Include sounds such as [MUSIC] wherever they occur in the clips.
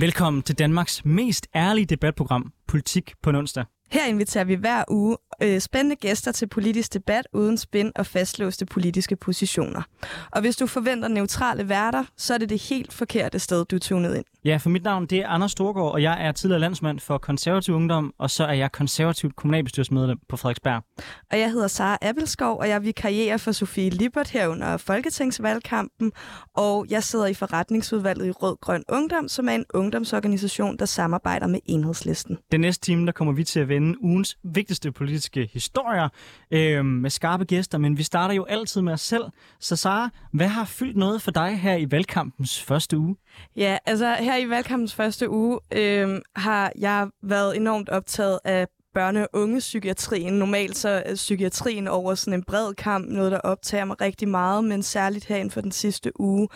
Velkommen til Danmarks mest ærlige debatprogram, Politik på onsdag. Her inviterer vi hver uge øh, spændende gæster til politisk debat uden spænd og fastlåste politiske positioner. Og hvis du forventer neutrale værter, så er det det helt forkerte sted, du er tunet ind. Ja, for mit navn det er Anders Storgård, og jeg er tidligere landsmand for konservativ ungdom, og så er jeg konservativt kommunalbestyrelsesmedlem på Frederiksberg. Og jeg hedder Sara Appelskov, og jeg vikarierer for Sofie Lippert her under Folketingsvalgkampen, og jeg sidder i forretningsudvalget i Rød Grøn Ungdom, som er en ungdomsorganisation, der samarbejder med Enhedslisten. Den næste time, der kommer vi til at vende ugens vigtigste politiske historier øh, med skarpe gæster, men vi starter jo altid med os selv. Så Sara, hvad har fyldt noget for dig her i valgkampens første uge? Ja, altså her i valgkampens første uge øh, har jeg været enormt optaget af børne- og ungepsykiatrien. Normalt så er psykiatrien over sådan en bred kamp noget, der optager mig rigtig meget, men særligt her inden for den sidste uge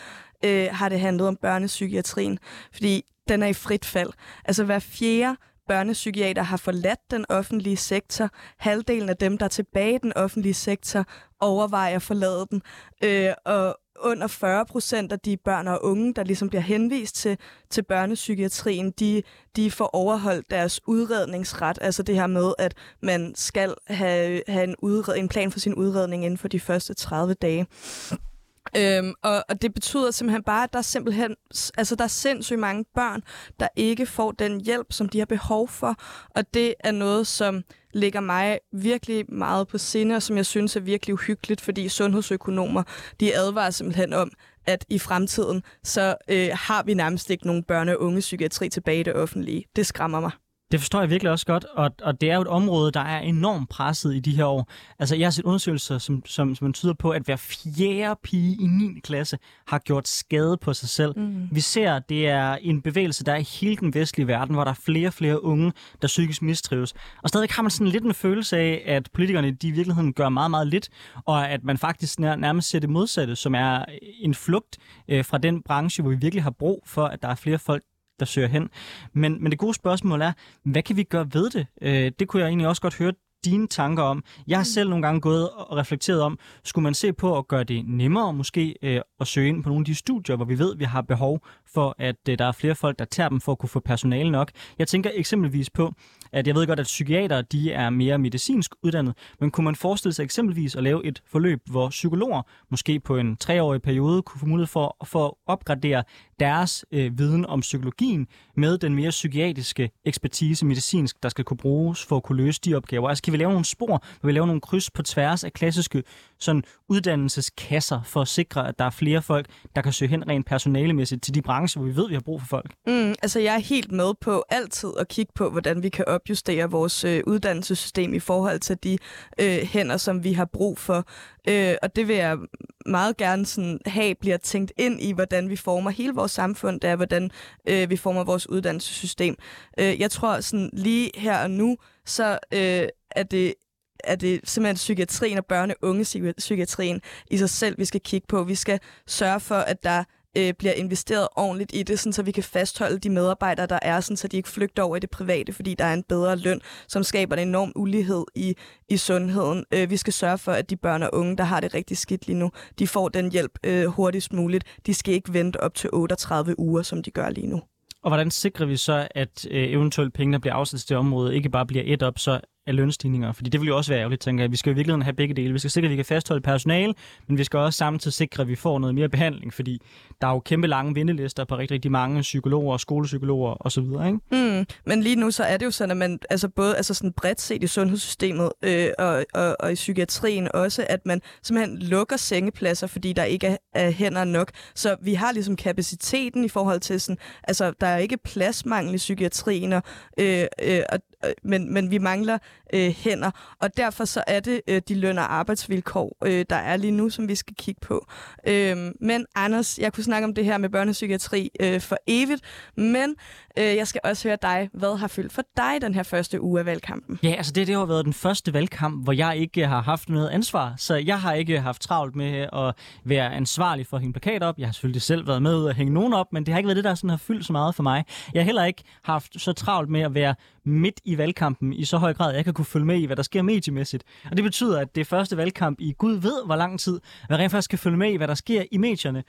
øh, har det handlet om børnepsykiatrien, fordi den er i frit fald. Altså hver fjerde børnepsykiater har forladt den offentlige sektor. Halvdelen af dem, der er tilbage i den offentlige sektor, overvejer at forlade den. Øh, og under 40 procent af de børn og unge, der ligesom bliver henvist til, til børnepsykiatrien, de, de får overholdt deres udredningsret. Altså det her med, at man skal have, have en, udred, en plan for sin udredning inden for de første 30 dage. Øhm, og, og det betyder simpelthen bare, at der er simpelthen, altså der er sindssygt mange børn, der ikke får den hjælp, som de har behov for. Og det er noget, som ligger mig virkelig meget på sinde, og som jeg synes er virkelig uhyggeligt, fordi sundhedsøkonomer, de advarer simpelthen om, at i fremtiden, så øh, har vi nærmest ikke nogen børne- og unge psykiatri tilbage i det offentlige. Det skræmmer mig. Det forstår jeg virkelig også godt, og, og det er jo et område, der er enormt presset i de her år. Altså, jeg har set undersøgelser, som, som, som tyder på, at hver fjerde pige i 9. klasse har gjort skade på sig selv. Mm. Vi ser, at det er en bevægelse, der er i hele den vestlige verden, hvor der er flere og flere unge, der psykisk mistrives. Og stadig har man sådan lidt en følelse af, at politikerne de i virkeligheden gør meget, meget lidt, og at man faktisk nær, nærmest ser det modsatte, som er en flugt øh, fra den branche, hvor vi virkelig har brug for, at der er flere folk, der søger hen. Men, men det gode spørgsmål er, hvad kan vi gøre ved det? Øh, det kunne jeg egentlig også godt høre dine tanker om. Jeg har selv nogle gange gået og reflekteret om, skulle man se på at gøre det nemmere måske øh, at søge ind på nogle af de studier, hvor vi ved, at vi har behov for, at øh, der er flere folk, der tager dem for at kunne få personale nok. Jeg tænker eksempelvis på, at jeg ved godt, at psykiater de er mere medicinsk uddannet, men kunne man forestille sig eksempelvis at lave et forløb, hvor psykologer måske på en treårig periode kunne få mulighed for, for at opgradere deres øh, viden om psykologien med den mere psykiatriske ekspertise medicinsk, der skal kunne bruges for at kunne løse de opgaver. Altså kan vi lave nogle spor, hvor vi laver nogle kryds på tværs af klassiske sådan, uddannelseskasser for at sikre, at der er flere folk, der kan søge hen rent personalemæssigt til de brancher, hvor vi ved, vi har brug for folk? Mm, altså jeg er helt med på altid at kigge på, hvordan vi kan opjustere vores øh, uddannelsessystem i forhold til de øh, hænder, som vi har brug for. Øh, og det vil jeg meget gerne sådan have bliver tænkt ind i, hvordan vi former hele vores samfund, det er, hvordan øh, vi former vores uddannelsessystem. Øh, jeg tror sådan lige her og nu, så øh, er det er det simpelthen psykiatrien og børne- og unge psykiatrien i sig selv, vi skal kigge på. Vi skal sørge for, at der øh, bliver investeret ordentligt i det, sådan, så vi kan fastholde de medarbejdere, der er, sådan, så de ikke flygter over i det private, fordi der er en bedre løn, som skaber en enorm ulighed i, i sundheden. Øh, vi skal sørge for, at de børn og unge, der har det rigtig skidt lige nu, de får den hjælp øh, hurtigst muligt. De skal ikke vente op til 38 uger, som de gør lige nu. Og hvordan sikrer vi så, at øh, eventuelt penge, der bliver afsat til det område, ikke bare bliver et op, så af lønstigninger? Fordi det vil jo også være ærgerligt, tænker jeg. Vi skal jo i virkeligheden have begge dele. Vi skal sikre, at vi kan fastholde personale, men vi skal også samtidig sikre, at vi får noget mere behandling, fordi der er jo kæmpe lange ventelister på rigtig, rigtig mange psykologer, skolepsykologer osv. Ikke? Mm, men lige nu så er det jo sådan, at man altså både altså sådan bredt set i sundhedssystemet øh, og, og, og i psykiatrien også, at man simpelthen lukker sengepladser, fordi der ikke er, er hænder nok. Så vi har ligesom kapaciteten i forhold til sådan, altså der er ikke pladsmangel i psykiatrien, og, øh, øh, og, Øh, men, men vi mangler øh, hænder, og derfor så er det øh, de løn- og arbejdsvilkår, øh, der er lige nu, som vi skal kigge på. Øh, men Anders, jeg kunne snakke om det her med børnepsykiatri øh, for evigt, men øh, jeg skal også høre dig, hvad har fyldt for dig den her første uge af valgkampen? Ja, altså det, det har været den første valgkamp, hvor jeg ikke har haft noget ansvar, så jeg har ikke haft travlt med at være ansvarlig for at hænge plakater op. Jeg har selvfølgelig selv været med at hænge nogen op, men det har ikke været det, der sådan har fyldt så meget for mig. Jeg har heller ikke haft så travlt med at være midt i valgkampen i så høj grad, at jeg kan kunne følge med i, hvad der sker mediemæssigt. Og det betyder, at det første valgkamp i Gud ved, hvor lang tid, at jeg rent faktisk kan følge med i, hvad der sker i medierne.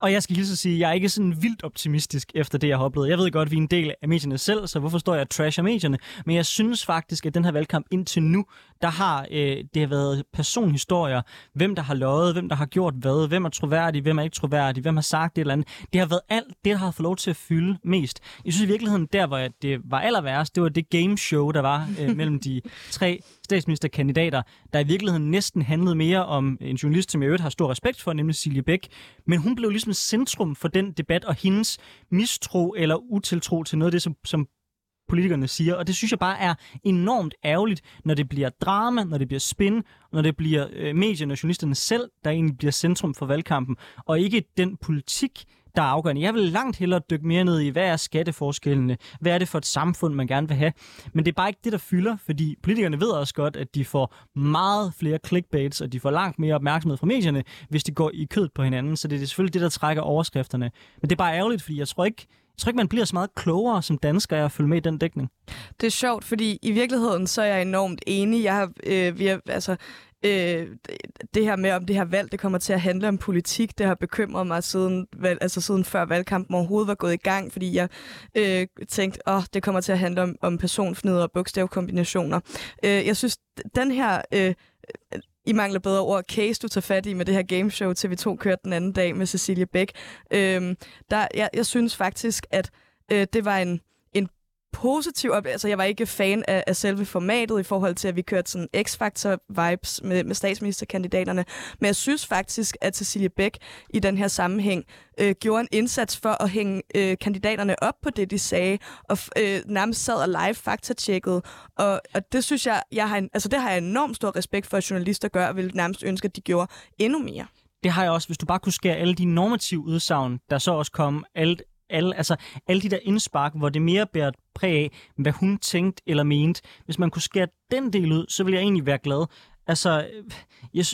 Og jeg skal hilse at sige, at jeg er ikke sådan vildt optimistisk efter det, jeg har oplevet. Jeg ved godt, at vi er en del af medierne selv, så hvorfor står jeg trash af medierne? Men jeg synes faktisk, at den her valgkamp indtil nu, der har øh, det har været personhistorier. Hvem der har løjet, hvem der har gjort hvad, hvem er troværdig, hvem er ikke troværdig, hvem har sagt det eller andet. Det har været alt det, der har fået lov til at fylde mest. Jeg synes i virkeligheden, der hvor det var aller værst, det var det gameshow, der var øh, [LAUGHS] mellem de tre statsministerkandidater, der i virkeligheden næsten handlede mere om en journalist, som jeg øvrigt har stor respekt for, nemlig Silje Bæk. Men hun blev ligesom centrum for den debat, og hendes mistro eller utiltro til noget af det, som, som politikerne siger. Og det synes jeg bare er enormt ærgerligt, når det bliver drama, når det bliver spin, når det bliver øh, medierne og journalisterne selv, der egentlig bliver centrum for valgkampen, og ikke den politik, der er afgørende. Jeg vil langt hellere dykke mere ned i, hvad er skatteforskellene? Hvad er det for et samfund, man gerne vil have? Men det er bare ikke det, der fylder, fordi politikerne ved også godt, at de får meget flere clickbaits, og de får langt mere opmærksomhed fra medierne, hvis de går i kødet på hinanden. Så det er selvfølgelig det, der trækker overskrifterne. Men det er bare ærgerligt, fordi jeg tror ikke, jeg tror ikke, man bliver så meget klogere som dansker af at følge med i den dækning. Det er sjovt, fordi i virkeligheden så er jeg enormt enig. Jeg har, øh, vi har, altså, øh, det her med, om det her valg det kommer til at handle om politik, det har bekymret mig siden, valg, altså siden før valgkampen overhovedet var gået i gang, fordi jeg øh, tænkte, at oh, det kommer til at handle om, om personfnider og bogstavkombinationer. Øh, jeg synes, den her... Øh, i mangler bedre ord, case, du tager fat i med det her gameshow, TV2 kørte den anden dag med Cecilie Bæk. Øh, der, jeg, jeg synes faktisk, at øh, det var en positiv op. Altså, jeg var ikke fan af, af selve formatet i forhold til, at vi kørte sådan X-Factor-vibes med, med statsministerkandidaterne. Men jeg synes faktisk, at Cecilie Bæk i den her sammenhæng øh, gjorde en indsats for at hænge øh, kandidaterne op på det, de sagde, og øh, nærmest sad og live faktatjekkede. Og, og det synes jeg, jeg har en, altså, det har jeg enormt stor respekt for, at journalister gør, og vil nærmest ønske, at de gjorde endnu mere det har jeg også, hvis du bare kunne skære alle de normative udsagn, der så også kom, alt alle, altså, alle de der indspark, hvor det mere bærer præg af, hvad hun tænkte eller mente. Hvis man kunne skære den del ud, så ville jeg egentlig være glad. Altså, jeg,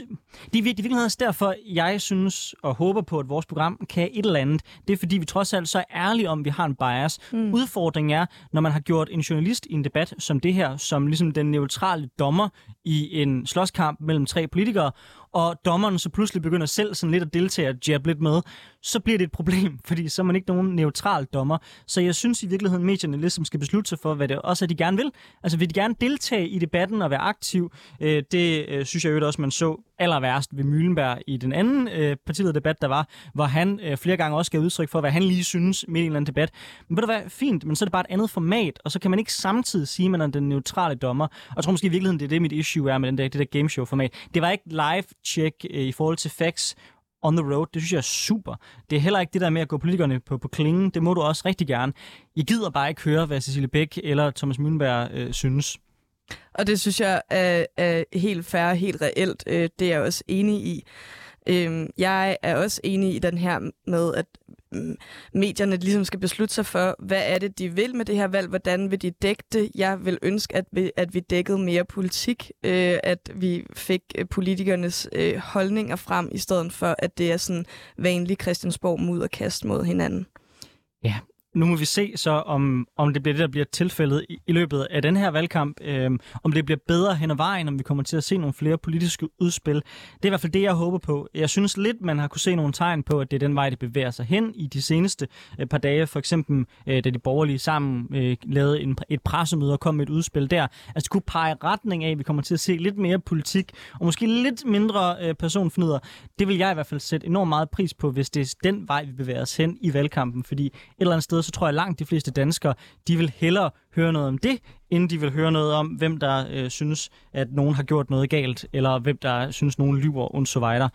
det, er, det er også derfor, jeg synes og håber på, at vores program kan et eller andet. Det er fordi, vi trods alt så er ærlige om, vi har en bias. Mm. Udfordringen er, når man har gjort en journalist i en debat som det her, som ligesom den neutrale dommer i en slåskamp mellem tre politikere, og dommeren så pludselig begynder selv sådan lidt at deltage og jab lidt med, så bliver det et problem, [LAUGHS] fordi så er man ikke nogen neutral dommer. Så jeg synes i virkeligheden, medierne ligesom skal beslutte sig for, hvad det også er, de gerne vil. Altså vil de gerne deltage i debatten og være aktiv? Øh, det øh, synes jeg jo også, man så aller værst ved Møllenberg i den anden øh, debat, der var, hvor han øh, flere gange også gav udtryk for, hvad han lige synes midt i en eller anden debat. Men ved du hvad, fint, men så er det bare et andet format, og så kan man ikke samtidig sige, at man er den neutrale dommer. Og jeg tror måske i virkeligheden, det er det, mit issue er med den der, det der gameshow-format. Det var ikke live-check øh, i forhold til facts, on the road. Det synes jeg er super. Det er heller ikke det der med at gå politikerne på, på klingen. Det må du også rigtig gerne. Jeg gider bare ikke høre, hvad Cecilie Bæk eller Thomas Mühlenberg øh, synes. Og det synes jeg er, er helt fair helt reelt. Øh, det er jeg også enig i. Øh, jeg er også enig i den her med, at mm, medierne ligesom skal beslutte sig for, hvad er det, de vil med det her valg, hvordan vil de dække det. Jeg vil ønske, at vi, at vi dækkede mere politik, øh, at vi fik øh, politikernes øh, holdninger frem, i stedet for, at det er sådan vanlig Christiansborg mudderkast mod hinanden. Ja, nu må vi se så, om, om det bliver det, der bliver tilfældet i, i løbet af den her valgkamp. Øh, om det bliver bedre hen ad vejen, om vi kommer til at se nogle flere politiske udspil. Det er i hvert fald det, jeg håber på. Jeg synes lidt, man har kunne se nogle tegn på, at det er den vej, det bevæger sig hen i de seneste øh, par dage. For eksempel, øh, da de borgerlige sammen øh, lavede en, et pressemøde og kom med et udspil der. Altså kunne pege retning af, at vi kommer til at se lidt mere politik, og måske lidt mindre øh, personfnider. Det vil jeg i hvert fald sætte enormt meget pris på, hvis det er den vej, vi bevæger os hen i valgkampen. Fordi et eller andet sted, så tror jeg langt de fleste danskere, de vil hellere høre noget om det, inden de vil høre noget om, hvem der øh, synes, at nogen har gjort noget galt, eller hvem der synes, nogen lyver, und så videre.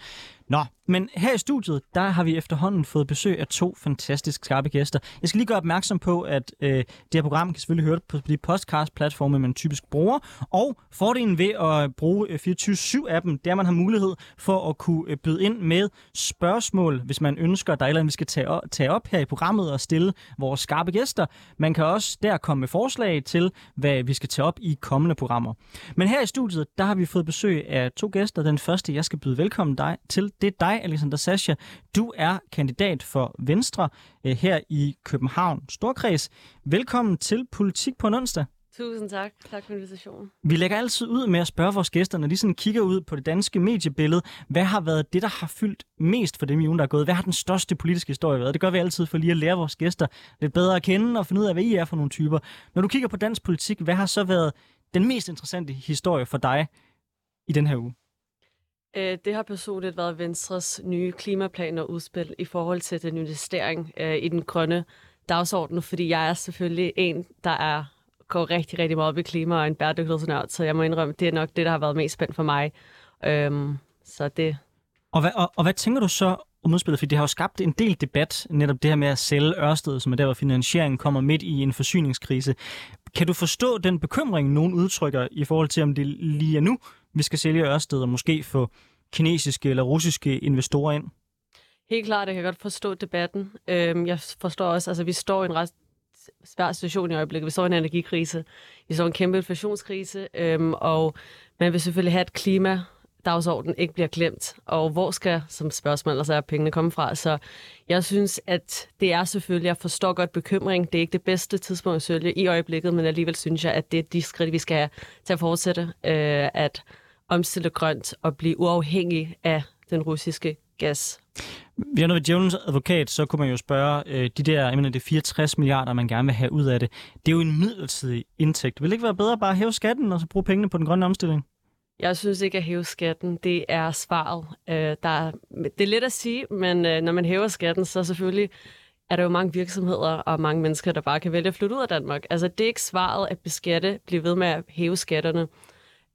Nå, men her i studiet, der har vi efterhånden fået besøg af to fantastisk skarpe gæster. Jeg skal lige gøre opmærksom på, at øh, det her program kan selvfølgelig høre på de podcast-platforme, man typisk bruger. Og fordelen ved at bruge øh, 24-7-appen, det er, at man har mulighed for at kunne øh, byde ind med spørgsmål, hvis man ønsker, at der er eller vi skal tage, tage op her i programmet og stille vores skarpe gæster. Man kan også der komme med forslag til, hvad vi skal tage op i kommende programmer. Men her i studiet, der har vi fået besøg af to gæster. Den første, jeg skal byde velkommen dig til, det er dig, Alexander Sascha. Du er kandidat for Venstre eh, her i København Storkreds. Velkommen til Politik på en onsdag. Tusind tak. Tak for invitationen. Vi lægger altid ud med at spørge vores gæster, når de sådan kigger ud på det danske mediebillede, hvad har været det, der har fyldt mest for dem i ugen, der er gået? Hvad har den største politiske historie været? Det gør vi altid for lige at lære vores gæster lidt bedre at kende og finde ud af, hvad I er for nogle typer. Når du kigger på dansk politik, hvad har så været den mest interessante historie for dig i den her uge? Øh, det har personligt været Venstres nye klimaplan og udspil i forhold til den investering øh, i den grønne dagsorden, fordi jeg er selvfølgelig en, der er går rigtig, rigtig meget op i klima og en bæredygtighedsnørd, så jeg må indrømme, det er nok det, der har været mest spændt for mig. Øhm, så det... Og hvad, og, og hvad tænker du så om udspillet? For det har jo skabt en del debat, netop det her med at sælge Ørsted, som er der, hvor finansieringen kommer midt i en forsyningskrise. Kan du forstå den bekymring, nogen udtrykker i forhold til, om det lige er nu, vi skal sælge Ørsted og måske få kinesiske eller russiske investorer ind? Helt klart, jeg kan godt forstå debatten. Øhm, jeg forstår også, altså vi står i en ret svær situation i øjeblikket. Vi står i en energikrise. Vi så en kæmpe inflationskrise. Øhm, og man vil selvfølgelig have et klima, dagsordenen ikke bliver glemt. Og hvor skal, som spørgsmål ellers er, pengene komme fra? Så jeg synes, at det er selvfølgelig, jeg forstår godt bekymring. Det er ikke det bedste tidspunkt at sælge i øjeblikket, men alligevel synes jeg, at det er de skridt, vi skal have til at fortsætte. Øh, at omstille grønt og blive uafhængig af den russiske gas. Vi har noget ved djævelens advokat, så kunne man jo spørge, øh, de der, jeg mener, det er 64 milliarder, man gerne vil have ud af det. Det er jo en midlertidig indtægt. Vil det ikke være bedre bare at hæve skatten og så bruge pengene på den grønne omstilling? Jeg synes ikke, at hæve skatten, det er svaret. Øh, der er, det er let at sige, men øh, når man hæver skatten, så selvfølgelig er der jo mange virksomheder og mange mennesker, der bare kan vælge at flytte ud af Danmark. Altså, det er ikke svaret at beskatte, blive ved med at hæve skatterne.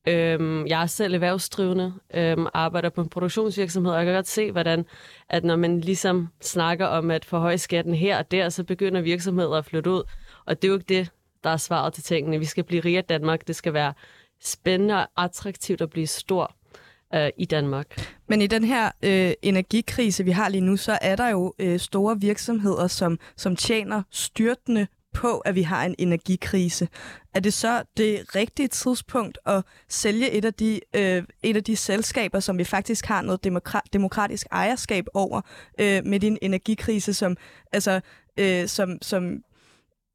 Øhm, jeg er selv erhvervsdrivende, øhm, arbejder på en produktionsvirksomhed, og jeg kan godt se, hvordan at når man ligesom snakker om at forhøje skatten her og der, så begynder virksomheder at flytte ud. Og det er jo ikke det, der er svaret til tingene. Vi skal blive rige af Danmark. Det skal være spændende og attraktivt at blive stor øh, i Danmark. Men i den her øh, energikrise, vi har lige nu, så er der jo øh, store virksomheder, som, som tjener styrtende på, at vi har en energikrise. Er det så det rigtige tidspunkt at sælge et af de, øh, et af de selskaber, som vi faktisk har noget demokra- demokratisk ejerskab over øh, med din energikrise, som, altså, øh, som, som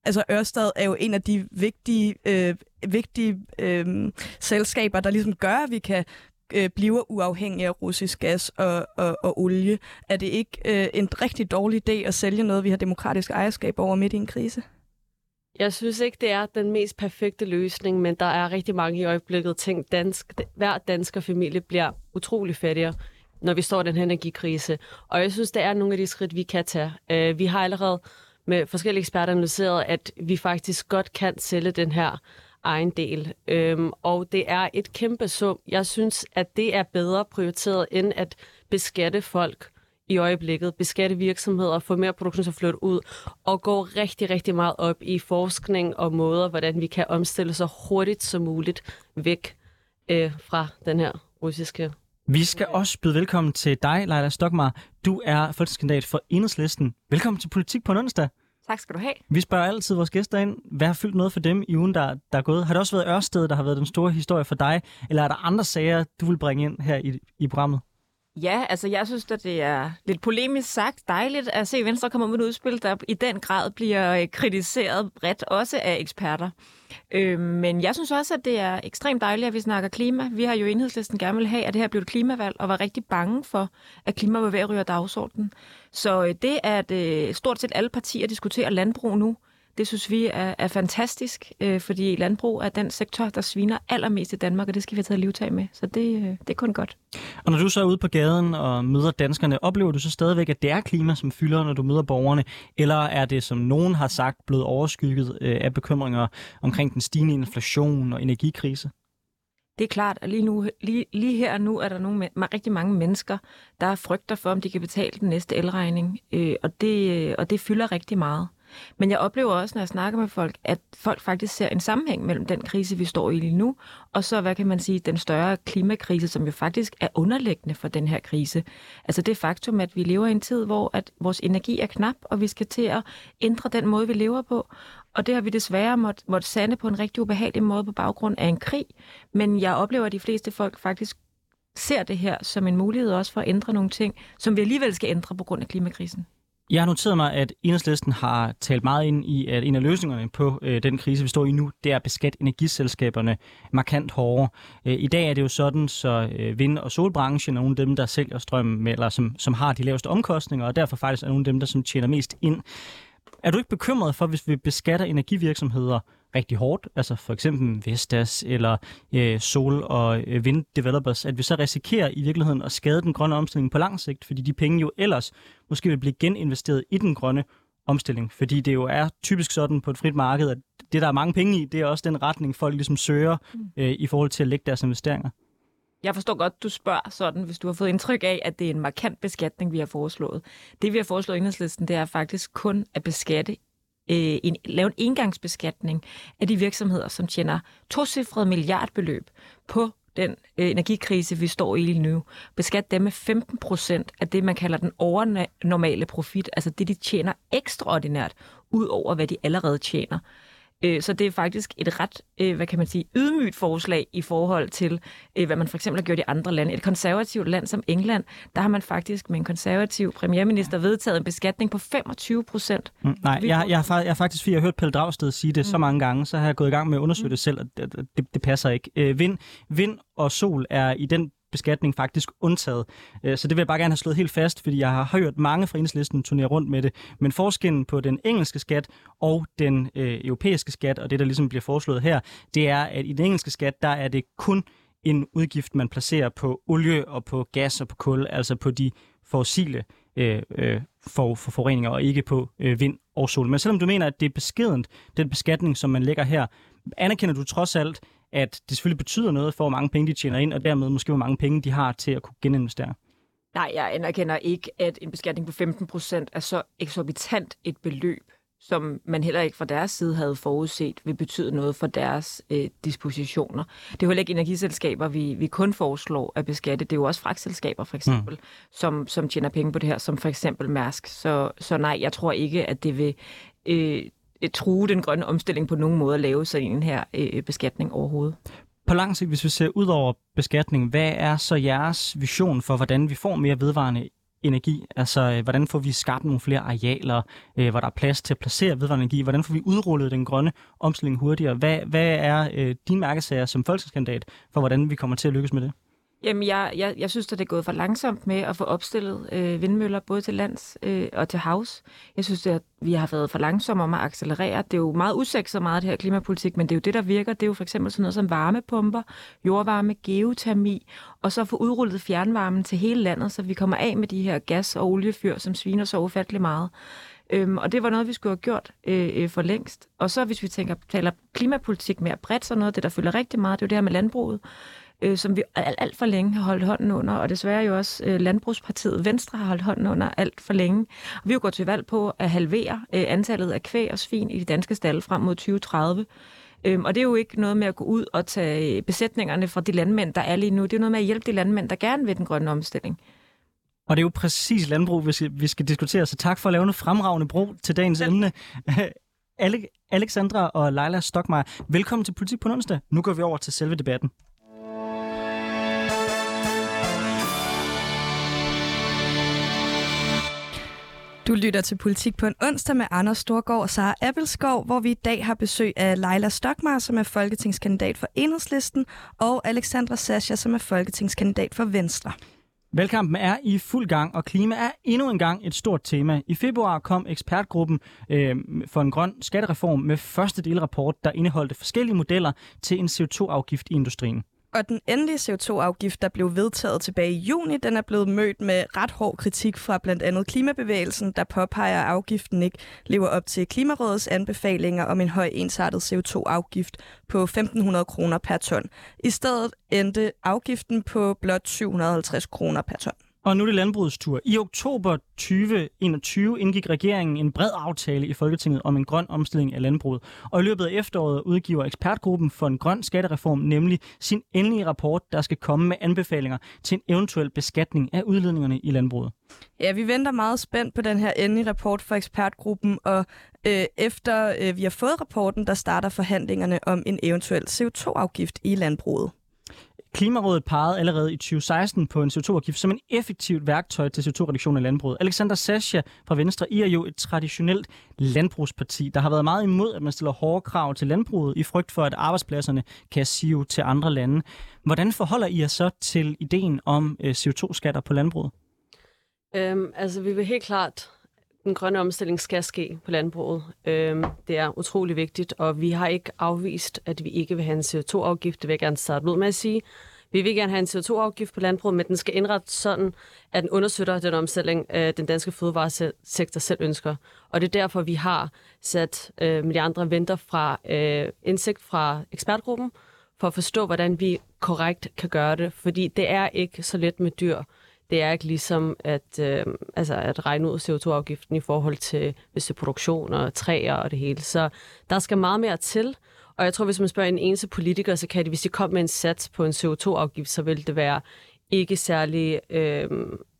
altså Ørsted er jo en af de vigtige, øh, vigtige øh, selskaber, der ligesom gør, at vi kan øh, blive uafhængige af russisk gas og, og, og olie. Er det ikke øh, en rigtig dårlig idé at sælge noget, vi har demokratisk ejerskab over midt i en krise? Jeg synes ikke, det er den mest perfekte løsning, men der er rigtig mange i øjeblikket ting. Dansk, hver dansker familie bliver utrolig fattigere, når vi står i den her energikrise. Og jeg synes, det er nogle af de skridt, vi kan tage. Øh, vi har allerede med forskellige eksperter analyseret, at vi faktisk godt kan sælge den her egen del. Øhm, og det er et kæmpe sum. Jeg synes, at det er bedre prioriteret, end at beskatte folk i øjeblikket, beskatte virksomheder, få mere produktion til at flytte ud, og gå rigtig, rigtig meget op i forskning og måder, hvordan vi kan omstille så hurtigt som muligt væk øh, fra den her russiske vi skal også byde velkommen til dig, Leila Stokmar. Du er folketingskandidat for Enhedslisten. Velkommen til Politik på en onsdag. Tak skal du have. Vi spørger altid vores gæster ind, hvad har fyldt noget for dem i ugen, der, der er gået? Har det også været Ørsted, der har været den store historie for dig? Eller er der andre sager, du vil bringe ind her i, i programmet? Ja, altså jeg synes, at det er lidt polemisk sagt dejligt at se Venstre komme med et udspil, der i den grad bliver øh, kritiseret bredt, også af eksperter. Øh, men jeg synes også, at det er ekstremt dejligt, at vi snakker klima. Vi har jo i enhedslisten gerne vil have, at det her blev et klimavalg, og var rigtig bange for, at klima var ved at ryge dagsordenen. Så øh, det, at øh, stort set alle partier diskuterer landbrug nu, det synes vi er, er fantastisk, øh, fordi landbrug er den sektor, der sviner allermest i Danmark, og det skal vi have taget livtag med. Så det, øh, det er kun godt. Og når du så er ude på gaden og møder danskerne, oplever du så stadigvæk, at det er klima, som fylder, når du møder borgerne? Eller er det, som nogen har sagt, blevet overskygget øh, af bekymringer omkring den stigende inflation og energikrise? Det er klart, at lige, nu, lige, lige her og nu er der nogle, rigtig mange mennesker, der frygter for, om de kan betale den næste elregning, øh, og, det, og det fylder rigtig meget. Men jeg oplever også, når jeg snakker med folk, at folk faktisk ser en sammenhæng mellem den krise, vi står i lige nu, og så, hvad kan man sige, den større klimakrise, som jo faktisk er underliggende for den her krise. Altså det faktum, at vi lever i en tid, hvor at vores energi er knap, og vi skal til at ændre den måde, vi lever på. Og det har vi desværre måtte, måtte sande på en rigtig ubehagelig måde på baggrund af en krig. Men jeg oplever, at de fleste folk faktisk ser det her som en mulighed også for at ændre nogle ting, som vi alligevel skal ændre på grund af klimakrisen. Jeg har noteret mig, at Enhedslisten har talt meget ind i, at en af løsningerne på øh, den krise, vi står i nu, det er at beskatte energiselskaberne markant hårdere. Øh, I dag er det jo sådan, så øh, vind- og solbranchen er nogle af dem, der sælger strøm, eller som, som har de laveste omkostninger, og derfor faktisk er nogle af dem, der som tjener mest ind. Er du ikke bekymret for, hvis vi beskatter energivirksomheder rigtig hårdt, altså for eksempel Vestas eller øh, sol- og øh, vind-developers, at vi så risikerer i virkeligheden at skade den grønne omstilling på lang sigt, fordi de penge jo ellers måske vil blive geninvesteret i den grønne omstilling, fordi det jo er typisk sådan på et frit marked, at det, der er mange penge i, det er også den retning, folk ligesom søger øh, i forhold til at lægge deres investeringer. Jeg forstår godt, du spørger sådan, hvis du har fået indtryk af, at det er en markant beskatning, vi har foreslået. Det, vi har foreslået i enhedslisten, det er faktisk kun at beskatte øh, en, lave en engangsbeskatning af de virksomheder, som tjener tocifrede milliardbeløb på den øh, energikrise, vi står i lige nu. Beskat dem med 15 procent af det, man kalder den overnormale profit, altså det, de tjener ekstraordinært, ud over hvad de allerede tjener. Øh, så det er faktisk et ret, øh, hvad kan man sige, ydmygt forslag i forhold til, øh, hvad man for eksempel har gjort i andre lande. Et konservativt land som England, der har man faktisk med en konservativ premierminister vedtaget en beskatning på 25 procent. Mm, nej, jeg, jeg, har, jeg har faktisk, fordi jeg har hørt Pelle Dragsted sige det mm. så mange gange, så har jeg gået i gang med at undersøge mm. det selv, og det, det, det passer ikke. Øh, vind, vind og sol er i den beskatning faktisk undtaget. Øh, så det vil jeg bare gerne have slået helt fast, fordi jeg har hørt mange fra enhedslisten turnere rundt med det. Men forskellen på den engelske skat og den øh, europæiske skat, og det der ligesom bliver foreslået her, det er, at i den engelske skat, der er det kun en udgift, man placerer på olie og på gas og på kul, altså på de fossile øh, øh, for, for forureninger, og ikke på øh, vind og sol. Men selvom du mener, at det er beskedent, den beskatning, som man lægger her, anerkender du trods alt, at det selvfølgelig betyder noget for, hvor mange penge de tjener ind, og dermed måske, hvor mange penge de har til at kunne geninvestere? Nej, jeg anerkender ikke, at en beskatning på 15 procent er så eksorbitant et beløb, som man heller ikke fra deres side havde forudset, vil betyde noget for deres øh, dispositioner. Det er jo heller ikke energiselskaber, vi, vi kun foreslår at beskatte. Det er jo også fragtselskaber, for eksempel, mm. som, som tjener penge på det her, som for eksempel Mærsk. Så, så nej, jeg tror ikke, at det vil øh, Øh, true den grønne omstilling på nogen måde at lave sådan en her øh, beskatning overhovedet. På lang sigt, hvis vi ser ud over beskatning, hvad er så jeres vision for, hvordan vi får mere vedvarende energi? Altså, øh, hvordan får vi skabt nogle flere arealer, øh, hvor der er plads til at placere vedvarende energi? Hvordan får vi udrullet den grønne omstilling hurtigere? Hvad, hvad er øh, din mærkesager som folketingskandidat for, hvordan vi kommer til at lykkes med det? Jamen, jeg, jeg, jeg synes, at det er gået for langsomt med at få opstillet øh, vindmøller, både til lands øh, og til havs. Jeg synes, at vi har været for langsomme om at accelerere. Det er jo meget usekset meget, det her klimapolitik, men det er jo det, der virker. Det er jo for eksempel sådan noget som varmepumper, jordvarme, geotermi, og så få udrullet fjernvarmen til hele landet, så vi kommer af med de her gas- og oliefyr, som sviner så ufattelig meget. Øhm, og det var noget, vi skulle have gjort øh, øh, for længst. Og så hvis vi tænker, taler klimapolitik mere bredt, så noget af det, der fylder rigtig meget, det er jo det her med landbruget øh, som vi alt, alt for længe har holdt hånden under, og desværre jo også øh, Landbrugspartiet Venstre har holdt hånden under alt for længe. Og vi er jo gået til valg på at halvere øh, antallet af kvæg og svin i de danske stalle frem mod 2030. Øhm, og det er jo ikke noget med at gå ud og tage besætningerne fra de landmænd, der er lige nu. Det er noget med at hjælpe de landmænd, der gerne vil den grønne omstilling. Og det er jo præcis landbrug, vi skal, vi skal diskutere, så tak for at lave en fremragende bro til dagens emne. [LAUGHS] Alexandra og Leila Stokmeier, velkommen til Politik på onsdag. Nu går vi over til selve debatten. Du lytter til Politik på en onsdag med Anders Storgård og Sara Appelskov, hvor vi i dag har besøg af Leila Stokmar, som er folketingskandidat for Enhedslisten, og Alexandra Sascha, som er folketingskandidat for Venstre. Valgkampen er i fuld gang, og klima er endnu en gang et stort tema. I februar kom ekspertgruppen øh, for en grøn skattereform med første delrapport, der indeholdte forskellige modeller til en CO2-afgift i industrien. Og den endelige CO2-afgift, der blev vedtaget tilbage i juni, den er blevet mødt med ret hård kritik fra blandt andet Klimabevægelsen, der påpeger, at afgiften ikke lever op til Klimarådets anbefalinger om en høj ensartet CO2-afgift på 1.500 kroner per ton. I stedet endte afgiften på blot 750 kroner per ton. Og nu er det landbrugets tur. I oktober 2021 indgik regeringen en bred aftale i Folketinget om en grøn omstilling af landbruget. Og i løbet af efteråret udgiver ekspertgruppen for en grøn skattereform nemlig sin endelige rapport, der skal komme med anbefalinger til en eventuel beskatning af udledningerne i landbruget. Ja, vi venter meget spændt på den her endelige rapport fra ekspertgruppen, og øh, efter øh, vi har fået rapporten, der starter forhandlingerne om en eventuel CO2-afgift i landbruget. Klimarådet pegede allerede i 2016 på en CO2-afgift som en effektivt værktøj til CO2-reduktion i landbruget. Alexander Sascha fra Venstre, I er jo et traditionelt landbrugsparti, der har været meget imod, at man stiller hårde krav til landbruget i frygt for, at arbejdspladserne kan sive til andre lande. Hvordan forholder I jer så til ideen om øh, CO2-skatter på landbruget? Øhm, altså, vi vil helt klart den grønne omstilling skal ske på landbruget. Øhm, det er utrolig vigtigt, og vi har ikke afvist, at vi ikke vil have en CO2-afgift. Det vil jeg gerne starte ud med at sige. Vi vil gerne have en CO2-afgift på landbruget, men den skal indrettes sådan, at den understøtter den omstilling, øh, den danske fødevaresektor selv ønsker. Og det er derfor, vi har sat øh, med de andre venter fra øh, indsigt fra ekspertgruppen, for at forstå, hvordan vi korrekt kan gøre det. Fordi det er ikke så let med dyr det er ikke ligesom at, øh, altså at regne ud CO2-afgiften i forhold til hvis det er produktion og træer og det hele. Så der skal meget mere til. Og jeg tror, hvis man spørger en eneste politiker, så kan det, hvis de kom med en sats på en CO2-afgift, så vil det være ikke særlig øh,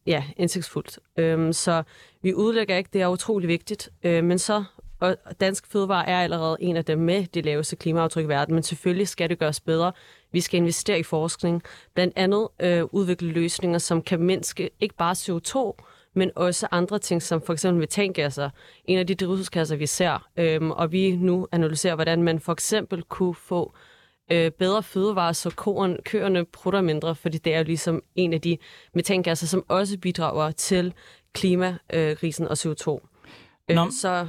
ja, indsigtsfuldt. Øh, så vi udlægger ikke, det er utrolig vigtigt. Øh, men så og dansk fødevare er allerede en af dem med det laveste klimaaftryk i verden, men selvfølgelig skal det gøres bedre. Vi skal investere i forskning, blandt andet øh, udvikle løsninger, som kan mindske ikke bare CO2, men også andre ting, som for eksempel metangasser. En af de drivhusgasser, vi ser, øhm, og vi nu analyserer, hvordan man for eksempel kunne få øh, bedre fødevarer, så koren, køerne prutter mindre, fordi det er jo ligesom en af de metangasser, som også bidrager til klimakrisen og CO2. Øh, Nå. Så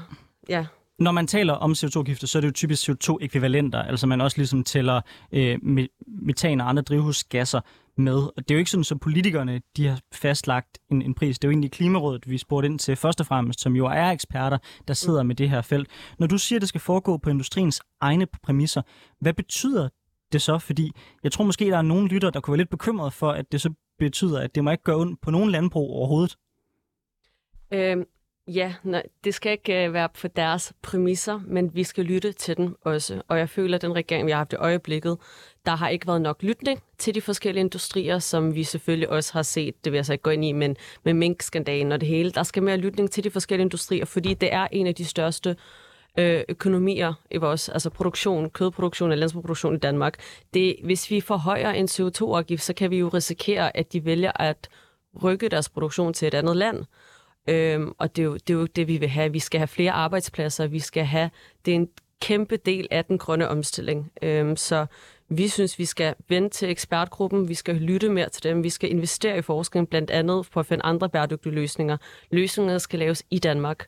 ja. Når man taler om CO2-gifter, så er det jo typisk CO2-ekvivalenter, altså man også ligesom tæller øh, metan og andre drivhusgasser med. Og det er jo ikke sådan, at politikerne de har fastlagt en, en pris. Det er jo egentlig Klimarådet, vi spurgte ind til først og fremmest, som jo er eksperter, der sidder med det her felt. Når du siger, at det skal foregå på industriens egne præmisser, hvad betyder det så? Fordi jeg tror måske, der er nogle lytter, der kunne være lidt bekymret for, at det så betyder, at det må ikke gøre ondt på nogen landbrug overhovedet. Øhm, Ja, nej, det skal ikke øh, være på deres præmisser, men vi skal lytte til dem også. Og jeg føler, at den regering, vi har haft i øjeblikket, der har ikke været nok lytning til de forskellige industrier, som vi selvfølgelig også har set, det vil jeg så ikke gå ind i, men med minkskandalen og det hele. Der skal mere lytning til de forskellige industrier, fordi det er en af de største øh, økonomier i vores altså produktion, kødproduktion og landbrugsproduktion i Danmark. Det, hvis vi forhøjer en CO2-afgift, så kan vi jo risikere, at de vælger at rykke deres produktion til et andet land. Øhm, og det er, jo, det er jo det, vi vil have. Vi skal have flere arbejdspladser. Vi skal have... Det er en kæmpe del af den grønne omstilling. Øhm, så vi synes, vi skal vende til ekspertgruppen, vi skal lytte mere til dem, vi skal investere i forskning, blandt andet på at finde andre bæredygtige løsninger. Løsningerne skal laves i Danmark.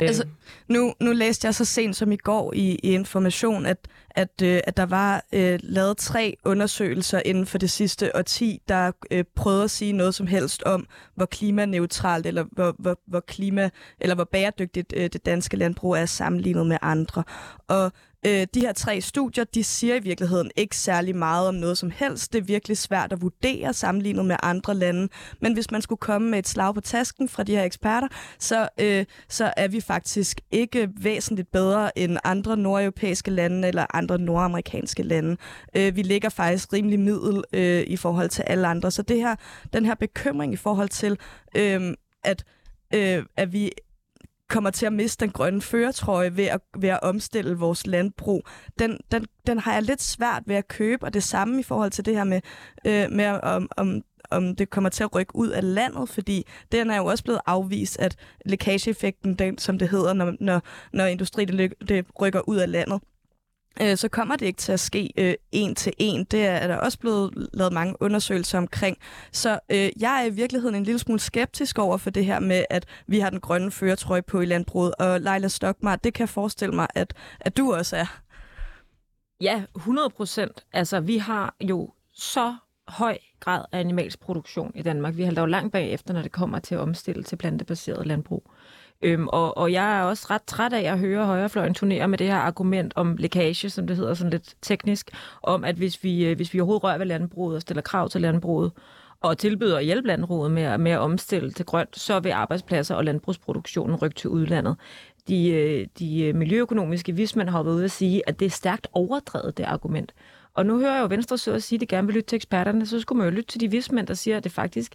Øhm. Altså, nu, nu læste jeg så sent som i går i, i Information, at, at, øh, at der var øh, lavet tre undersøgelser inden for det sidste årti, der øh, prøvede at sige noget som helst om, hvor klimaneutralt eller hvor, hvor, hvor, klima, eller hvor bæredygtigt øh, det danske landbrug er sammenlignet med andre. Og Øh, de her tre studier, de siger i virkeligheden ikke særlig meget om noget som helst. Det er virkelig svært at vurdere sammenlignet med andre lande. Men hvis man skulle komme med et slag på tasken fra de her eksperter, så, øh, så er vi faktisk ikke væsentligt bedre end andre nordeuropæiske lande eller andre nordamerikanske lande. Øh, vi ligger faktisk rimelig middel øh, i forhold til alle andre. Så det her, den her bekymring i forhold til, øh, at, øh, at vi kommer til at miste den grønne føretrøje ved at, ved at omstille vores landbrug, den, den, den har jeg lidt svært ved at købe, og det samme i forhold til det her med, øh, med om, om om det kommer til at rykke ud af landet, fordi den er jo også blevet afvist, at lækageeffekten, den, som det hedder, når, når, når industrien det rykker ud af landet, øh, så kommer det ikke til at ske øh, en til en. Det er, er der også blevet lavet mange undersøgelser omkring. Så øh, jeg er i virkeligheden en lille smule skeptisk over for det her med, at vi har den grønne føretrøje på i landbruget. Og Leila Stokmar, det kan jeg forestille mig, at, at du også er. Ja, 100 procent. Altså, vi har jo så høj grad af animalsk produktion i Danmark. Vi halter jo langt bagefter, når det kommer til at omstille til plantebaseret landbrug. Øhm, og, og jeg er også ret træt af at høre højrefløjen turnere med det her argument om lækage, som det hedder sådan lidt teknisk, om at hvis vi, øh, hvis vi overhovedet rører ved landbruget og stiller krav til landbruget, og tilbyder at hjælpe landbruget med, at, med at omstille til grønt, så vil arbejdspladser og landbrugsproduktionen rykke til udlandet. De, øh, de øh, miljøøkonomiske vismænd har været ude at sige, at det er stærkt overdrevet, det argument. Og nu hører jeg jo Venstre så at sige, at de gerne vil lytte til eksperterne, så skulle man jo lytte til de vismænd, der siger, at det faktisk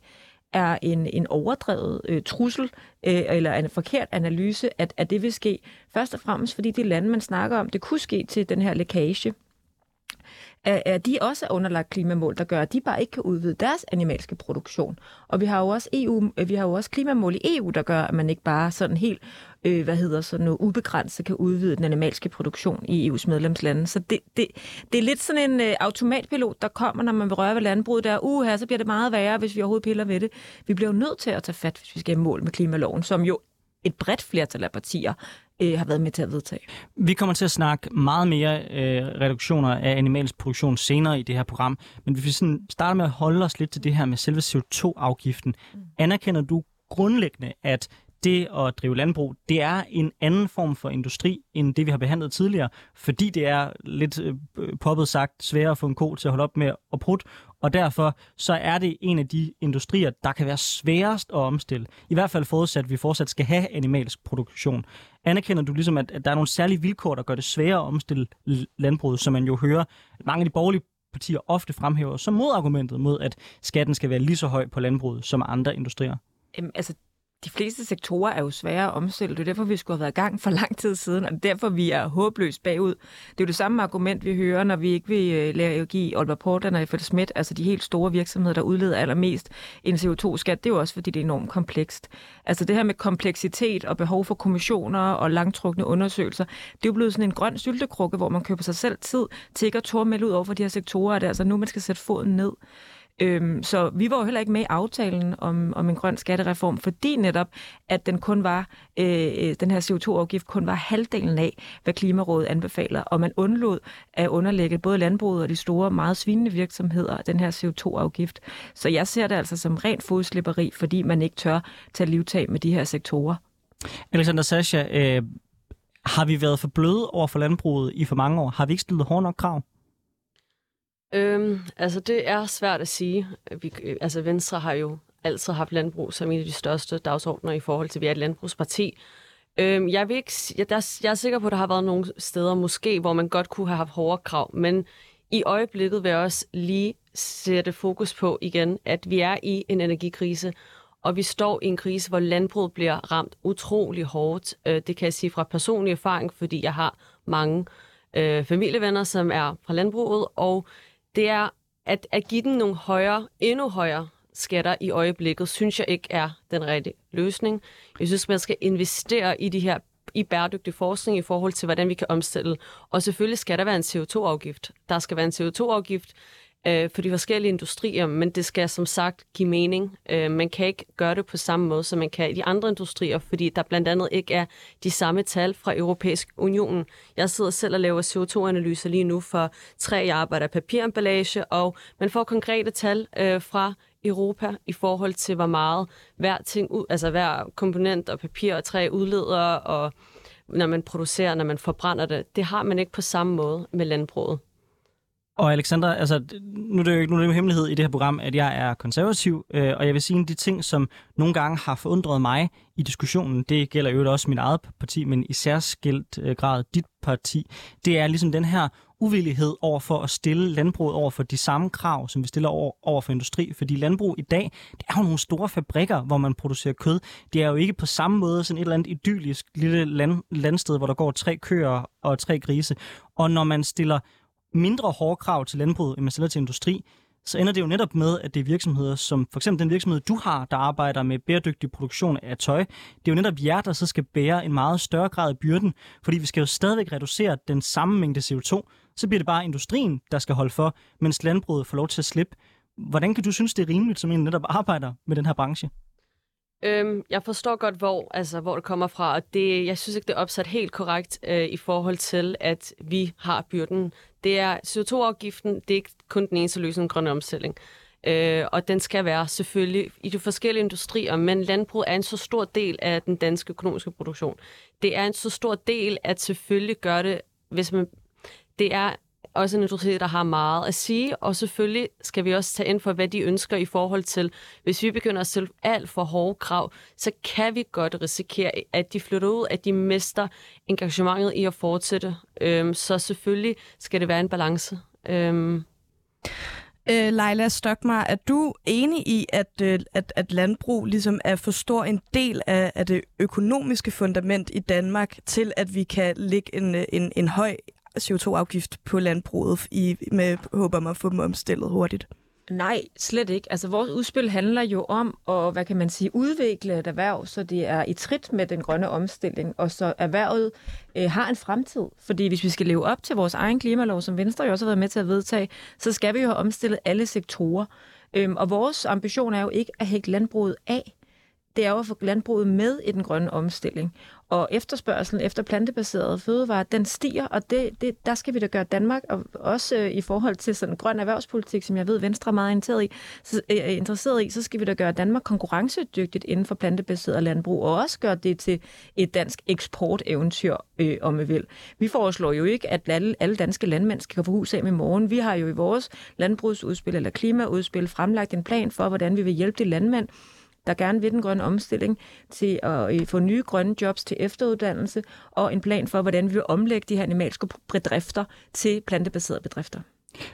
er en, en overdrevet øh, trussel øh, eller en forkert analyse, at, at det vil ske. Først og fremmest, fordi de lande, man snakker om, det kunne ske til den her lækage, er, er de også underlagt klimamål, der gør, at de bare ikke kan udvide deres animalske produktion. Og vi har jo også EU, øh, vi har jo også klimamål i EU, der gør, at man ikke bare sådan helt øh, hvad hedder sådan noget, ubegrænset kan udvide den animalske produktion i EU's medlemslande. Så det, det, det er lidt sådan en øh, automatpilot, der kommer, når man vil røre ved landbruget der. Uh, her, så bliver det meget værre, hvis vi overhovedet piller ved det. Vi bliver jo nødt til at tage fat, hvis vi skal i mål med klimaloven, som jo et bredt flertal af partier øh, har været med til at vedtage. Vi kommer til at snakke meget mere øh, reduktioner af animalsk produktion senere i det her program, men hvis vi sådan starter med at holde os lidt til det her med selve CO2-afgiften, mm. anerkender du grundlæggende, at det at drive landbrug, det er en anden form for industri, end det vi har behandlet tidligere, fordi det er lidt øh, poppet sagt sværere at få en ko til at holde op med at prutte, og derfor så er det en af de industrier, der kan være sværest at omstille. I hvert fald forudsat, at vi fortsat skal have animalsk produktion. Anerkender du ligesom, at, at der er nogle særlige vilkår, der gør det sværere at omstille landbruget, som man jo hører, at mange af de borgerlige partier ofte fremhæver som modargumentet mod, at skatten skal være lige så høj på landbruget som andre industrier? Jamen, altså, de fleste sektorer er jo svære at omstille. Det er derfor, vi skulle have været i gang for lang tid siden, og derfor, vi er håbløst bagud. Det er jo det samme argument, vi hører, når vi ikke vil øh, lade give Aalborg Portland og Effert Schmidt, altså de helt store virksomheder, der udleder allermest en CO2-skat, det er jo også, fordi det er enormt komplekst. Altså det her med kompleksitet og behov for kommissioner og langtrukne undersøgelser, det er jo blevet sådan en grøn syltekrukke, hvor man køber sig selv tid til ikke at tårmelde ud over for de her sektorer, det er altså nu, man skal sætte foden ned. Øhm, så vi var jo heller ikke med i aftalen om, om en grøn skattereform, fordi netop, at den kun var, øh, den her CO2-afgift kun var halvdelen af, hvad Klimarådet anbefaler, og man undlod at underlægge både landbruget og de store, meget svinende virksomheder den her CO2-afgift. Så jeg ser det altså som rent fodslipperi, fordi man ikke tør tage livtag med de her sektorer. Alexander Sascha, øh, har vi været for bløde over for landbruget i for mange år? Har vi ikke stillet hårdt nok krav? Øhm, altså, det er svært at sige. Øh, vi, øh, altså, Venstre har jo altid haft landbrug som en af de største dagsordner i forhold til, at vi er et landbrugsparti. Øhm, jeg, vil ikke, jeg, der, jeg er sikker på, at der har været nogle steder måske, hvor man godt kunne have haft hårdere krav, men i øjeblikket vil jeg også lige sætte fokus på igen, at vi er i en energikrise, og vi står i en krise, hvor landbruget bliver ramt utrolig hårdt. Øh, det kan jeg sige fra personlig erfaring, fordi jeg har mange øh, familievenner, som er fra landbruget, og det er at, at give den nogle højere, endnu højere skatter i øjeblikket, synes jeg ikke er den rigtige løsning. Jeg synes, man skal investere i de her i bæredygtig forskning i forhold til, hvordan vi kan omstille. Og selvfølgelig skal der være en CO2-afgift. Der skal være en CO2-afgift øh, for de forskellige industrier, men det skal som sagt give mening. Øh, man kan ikke gøre det på samme måde, som man kan i de andre industrier, fordi der blandt andet ikke er de samme tal fra Europæisk Unionen. Jeg sidder selv og laver CO2-analyser lige nu for tre, jeg arbejder papiremballage, og man får konkrete tal øh, fra Europa i forhold til, hvor meget hver, ting, altså hver komponent og papir og træ udleder, og når man producerer, når man forbrænder det. Det har man ikke på samme måde med landbruget. Og Alexander, altså, nu er det jo ikke nu hemmelighed i det her program, at jeg er konservativ, øh, og jeg vil sige, en af de ting, som nogle gange har forundret mig i diskussionen, det gælder jo også min eget parti, men i særskilt øh, grad dit parti, det er ligesom den her uvillighed over for at stille landbruget over for de samme krav, som vi stiller over, over for industri. Fordi landbrug i dag, det er jo nogle store fabrikker, hvor man producerer kød. Det er jo ikke på samme måde sådan et eller andet idyllisk lille land, landsted, hvor der går tre køer og tre grise. Og når man stiller mindre hårde krav til landbruget, end man stiller til industri, så ender det jo netop med, at det er virksomheder, som for eksempel den virksomhed, du har, der arbejder med bæredygtig produktion af tøj. Det er jo netop jer, der så skal bære en meget større grad af byrden, fordi vi skal jo stadigvæk reducere den samme mængde CO2. Så bliver det bare industrien, der skal holde for, mens landbruget får lov til at slippe. Hvordan kan du synes, det er rimeligt, som en netop arbejder med den her branche? Øhm, jeg forstår godt, hvor, altså, hvor det kommer fra, og det, jeg synes ikke, det er opsat helt korrekt øh, i forhold til, at vi har byrden. Det er CO2-afgiften, det er ikke kun den eneste løsning grønne omstilling. Øh, og den skal være selvfølgelig i de forskellige industrier, men landbrug er en så stor del af den danske økonomiske produktion. Det er en så stor del, at selvfølgelig gør det, hvis man... Det er også en industri, der har meget at sige, og selvfølgelig skal vi også tage ind for, hvad de ønsker i forhold til, hvis vi begynder at stille alt for hårde krav, så kan vi godt risikere, at de flytter ud, at de mister engagementet i at fortsætte. Øhm, så selvfølgelig skal det være en balance. Øhm. Øh, Leila Stokmar, er du enig i, at, øh, at, at landbrug ligesom er for stor en del af, af det økonomiske fundament i Danmark til, at vi kan lægge en, øh, en, en høj CO2-afgift på landbruget i, med håb om at få dem omstillet hurtigt? Nej, slet ikke. Altså, vores udspil handler jo om at, hvad kan man sige, udvikle et erhverv, så det er i trit med den grønne omstilling, og så erhvervet øh, har en fremtid. Fordi hvis vi skal leve op til vores egen klimalov, som Venstre jo også har været med til at vedtage, så skal vi jo have omstillet alle sektorer. Øhm, og vores ambition er jo ikke at hække landbruget af. Det er jo at få landbruget med i den grønne omstilling. Og efterspørgselen efter plantebaserede fødevarer, den stiger, og det, det, der skal vi da gøre Danmark, og også øh, i forhold til sådan grøn erhvervspolitik, som jeg ved, Venstre er meget interesseret i, så, øh, øh, interesseret i, så skal vi da gøre Danmark konkurrencedygtigt inden for plantebaseret landbrug, og også gøre det til et dansk eksporteventyr, øh, om vi vil. Vi foreslår jo ikke, at alle, alle danske landmænd skal få hus af med morgen. Vi har jo i vores landbrugsudspil eller klimaudspil fremlagt en plan for, hvordan vi vil hjælpe de landmænd, der gerne vil den grønne omstilling, til at øh, få nye grønne jobs til efteruddannelse, og en plan for, hvordan vi vil omlægge de her animalske bedrifter til plantebaserede bedrifter.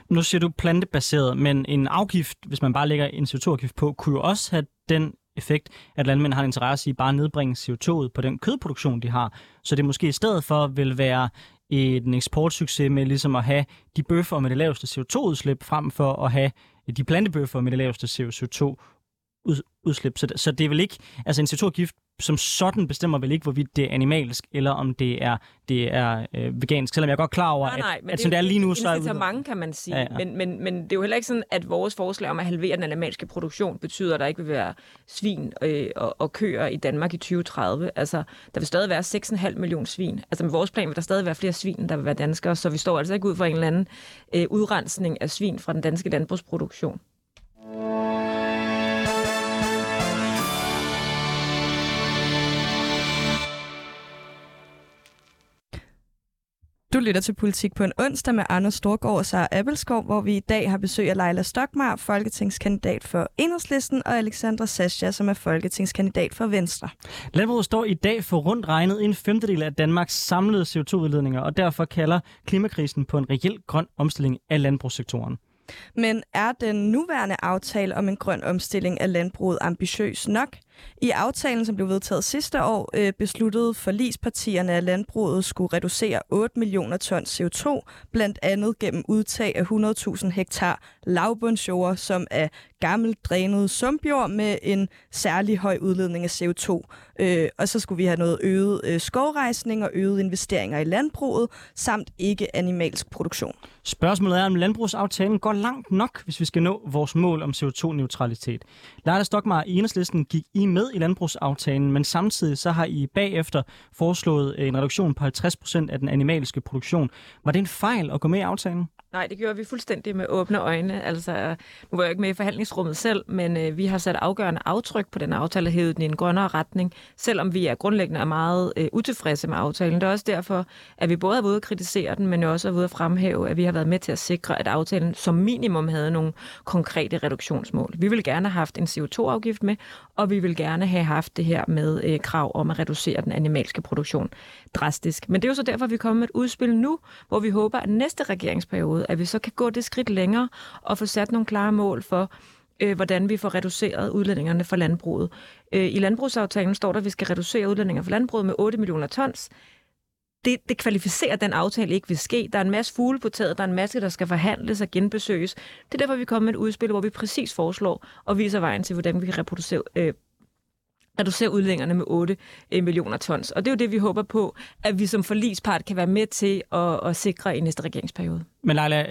Nu siger du plantebaseret, men en afgift, hvis man bare lægger en CO2-afgift på, kunne jo også have den effekt, at landmænd har en interesse i bare at nedbringe CO2'et på den kødproduktion, de har. Så det måske i stedet for vil være en eksportsucces med ligesom at have de bøffer med det laveste CO2-udslip, frem for at have de plantebøffer med det laveste CO2 udslip. Så, så det er vel ikke, altså en CO2-gift som sådan bestemmer vel ikke, hvorvidt det er animalsk, eller om det er, det er øh, vegansk, selvom jeg er godt klar over, nej, nej, at, at som det er lige nu, så er det mange, kan man sige. Ja, ja. Men, men, men det er jo heller ikke sådan, at vores forslag om at halvere den animalske produktion betyder, at der ikke vil være svin øh, og, og køer i Danmark i 2030. Altså, der vil stadig være 6,5 millioner svin. Altså med vores plan vil der stadig være flere svin, der vil være danskere, så vi står altså ikke ud for en eller anden øh, udrensning af svin fra den danske landbrugsproduktion. Du lytter til Politik på en onsdag med Anders Storgård og Sara Appelskov, hvor vi i dag har besøg af Leila Stokmar, folketingskandidat for Enhedslisten, og Alexandra Sascha, som er folketingskandidat for Venstre. Landbruget står i dag for rundt regnet en femtedel af Danmarks samlede CO2-udledninger, og derfor kalder klimakrisen på en reel grøn omstilling af landbrugssektoren. Men er den nuværende aftale om en grøn omstilling af landbruget ambitiøs nok? I aftalen, som blev vedtaget sidste år, øh, besluttede forlispartierne, at landbruget skulle reducere 8 millioner tons CO2, blandt andet gennem udtag af 100.000 hektar lavbundsjord, som er gammelt drænet sumpjord med en særlig høj udledning af CO2. Øh, og så skulle vi have noget øget øh, skovrejsning og øget investeringer i landbruget, samt ikke animalsk produktion. Spørgsmålet er, om landbrugsaftalen går langt nok, hvis vi skal nå vores mål om CO2-neutralitet. Lærte Stokmar i Enhedslisten gik i med i landbrugsaftalen, men samtidig så har I bagefter foreslået en reduktion på 50% af den animalske produktion. Var det en fejl at gå med i aftalen? Nej, det gjorde vi fuldstændig med åbne øjne. Altså, nu var jeg ikke med i forhandlingsrummet selv, men øh, vi har sat afgørende aftryk på den aftale og hævet den i en grønnere retning, selvom vi er grundlæggende er meget øh, utilfredse med aftalen. Det er også derfor, at vi både har været at kritisere den, men også har været at fremhæve, at vi har været med til at sikre, at aftalen som minimum havde nogle konkrete reduktionsmål. Vi ville gerne have haft en CO2-afgift med, og vi ville gerne have haft det her med øh, krav om at reducere den animalske produktion drastisk. Men det er jo så derfor, vi kommer med et udspil nu, hvor vi håber, at næste regeringsperiode, at vi så kan gå det skridt længere og få sat nogle klare mål for, øh, hvordan vi får reduceret udlændingerne fra landbruget. Øh, I landbrugsaftalen står der, at vi skal reducere udlændinger fra landbruget med 8 millioner tons. Det, det kvalificerer den aftale ikke vil ske. Der er en masse fugle på taget, der er en masse, der skal forhandles og genbesøges. Det er derfor, vi kommer med et udspil, hvor vi præcis foreslår og viser vejen til, hvordan vi kan reproducere, øh, reducere udlændingerne med 8 øh, millioner tons. Og det er jo det, vi håber på, at vi som forligspart kan være med til at, at sikre i næste regeringsperiode. Men Leila,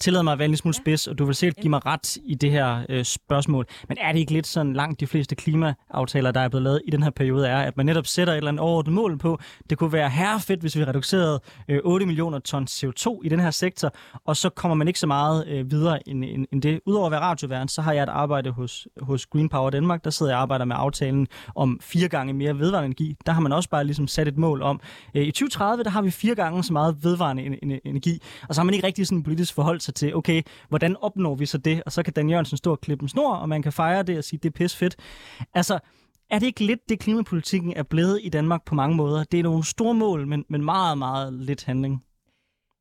tillade mig at være en lille smule spids, og du vil sikkert give mig ret i det her øh, spørgsmål. Men er det ikke lidt sådan langt de fleste klimaaftaler, der er blevet lavet i den her periode, er, at man netop sætter et eller andet overordnet mål på, det kunne være herrefedt, hvis vi reducerede øh, 8 millioner tons CO2 i den her sektor, og så kommer man ikke så meget øh, videre end, end, end det. Udover at være radioværen, så har jeg et arbejde hos, hos Green Power Danmark, der sidder jeg og arbejder med aftalen om fire gange mere vedvarende energi. Der har man også bare ligesom sat et mål om. Øh, I 2030, der har vi fire gange så meget vedvarende energi, og så har man ikke rigtig sådan politisk forhold sig til, okay, hvordan opnår vi så det? Og så kan Dan Jørgensen stå og klippe en snor, og man kan fejre det og sige, det er pis fedt. Altså, er det ikke lidt det, klimapolitikken er blevet i Danmark på mange måder? Det er nogle store mål, men, men meget, meget lidt handling.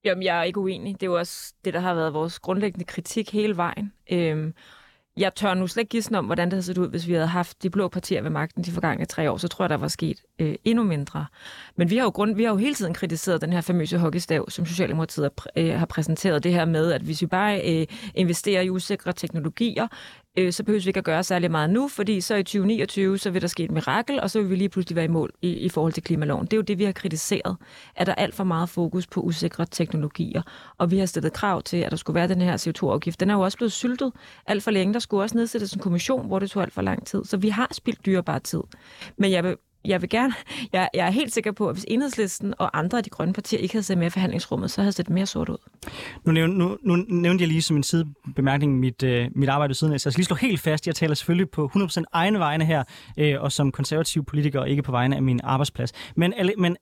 Jamen, jeg er ikke uenig. Det er jo også det, der har været vores grundlæggende kritik hele vejen. Øhm, jeg tør nu slet ikke gidsne om, hvordan det havde set ud, hvis vi havde haft de blå partier ved magten de forgangne tre år. Så tror jeg, der var sket øh, endnu mindre. Men vi har, jo grund, vi har jo hele tiden kritiseret den her famøse hockeystav, som Socialdemokratiet har, øh, har præsenteret. Det her med, at hvis vi bare øh, investerer i usikre teknologier, øh, så behøver vi ikke at gøre særlig meget nu, fordi så i 2029, så vil der ske et mirakel, og så vil vi lige pludselig være i mål i, i forhold til klimaloven. Det er jo det, vi har kritiseret, at der er alt for meget fokus på usikre teknologier. Og vi har stillet krav til, at der skulle være den her CO2-afgift. Den er jo også blevet syltet alt for længe. Der skulle også nedsættes en kommission, hvor det tog alt for lang tid. Så vi har spildt dyrebar tid. Men jeg vil jeg vil gerne, jeg, jeg er helt sikker på, at hvis enhedslisten og andre af de grønne partier ikke havde siddet med i forhandlingsrummet, så havde det set mere sort ud. Nu, nævn, nu, nu nævnte jeg lige som en sidebemærkning mit, øh, mit arbejde ved siden af, så jeg skal lige slå helt fast, jeg taler selvfølgelig på 100% egne vegne her, øh, og som konservativ politiker, og ikke på vegne af min arbejdsplads. Men, men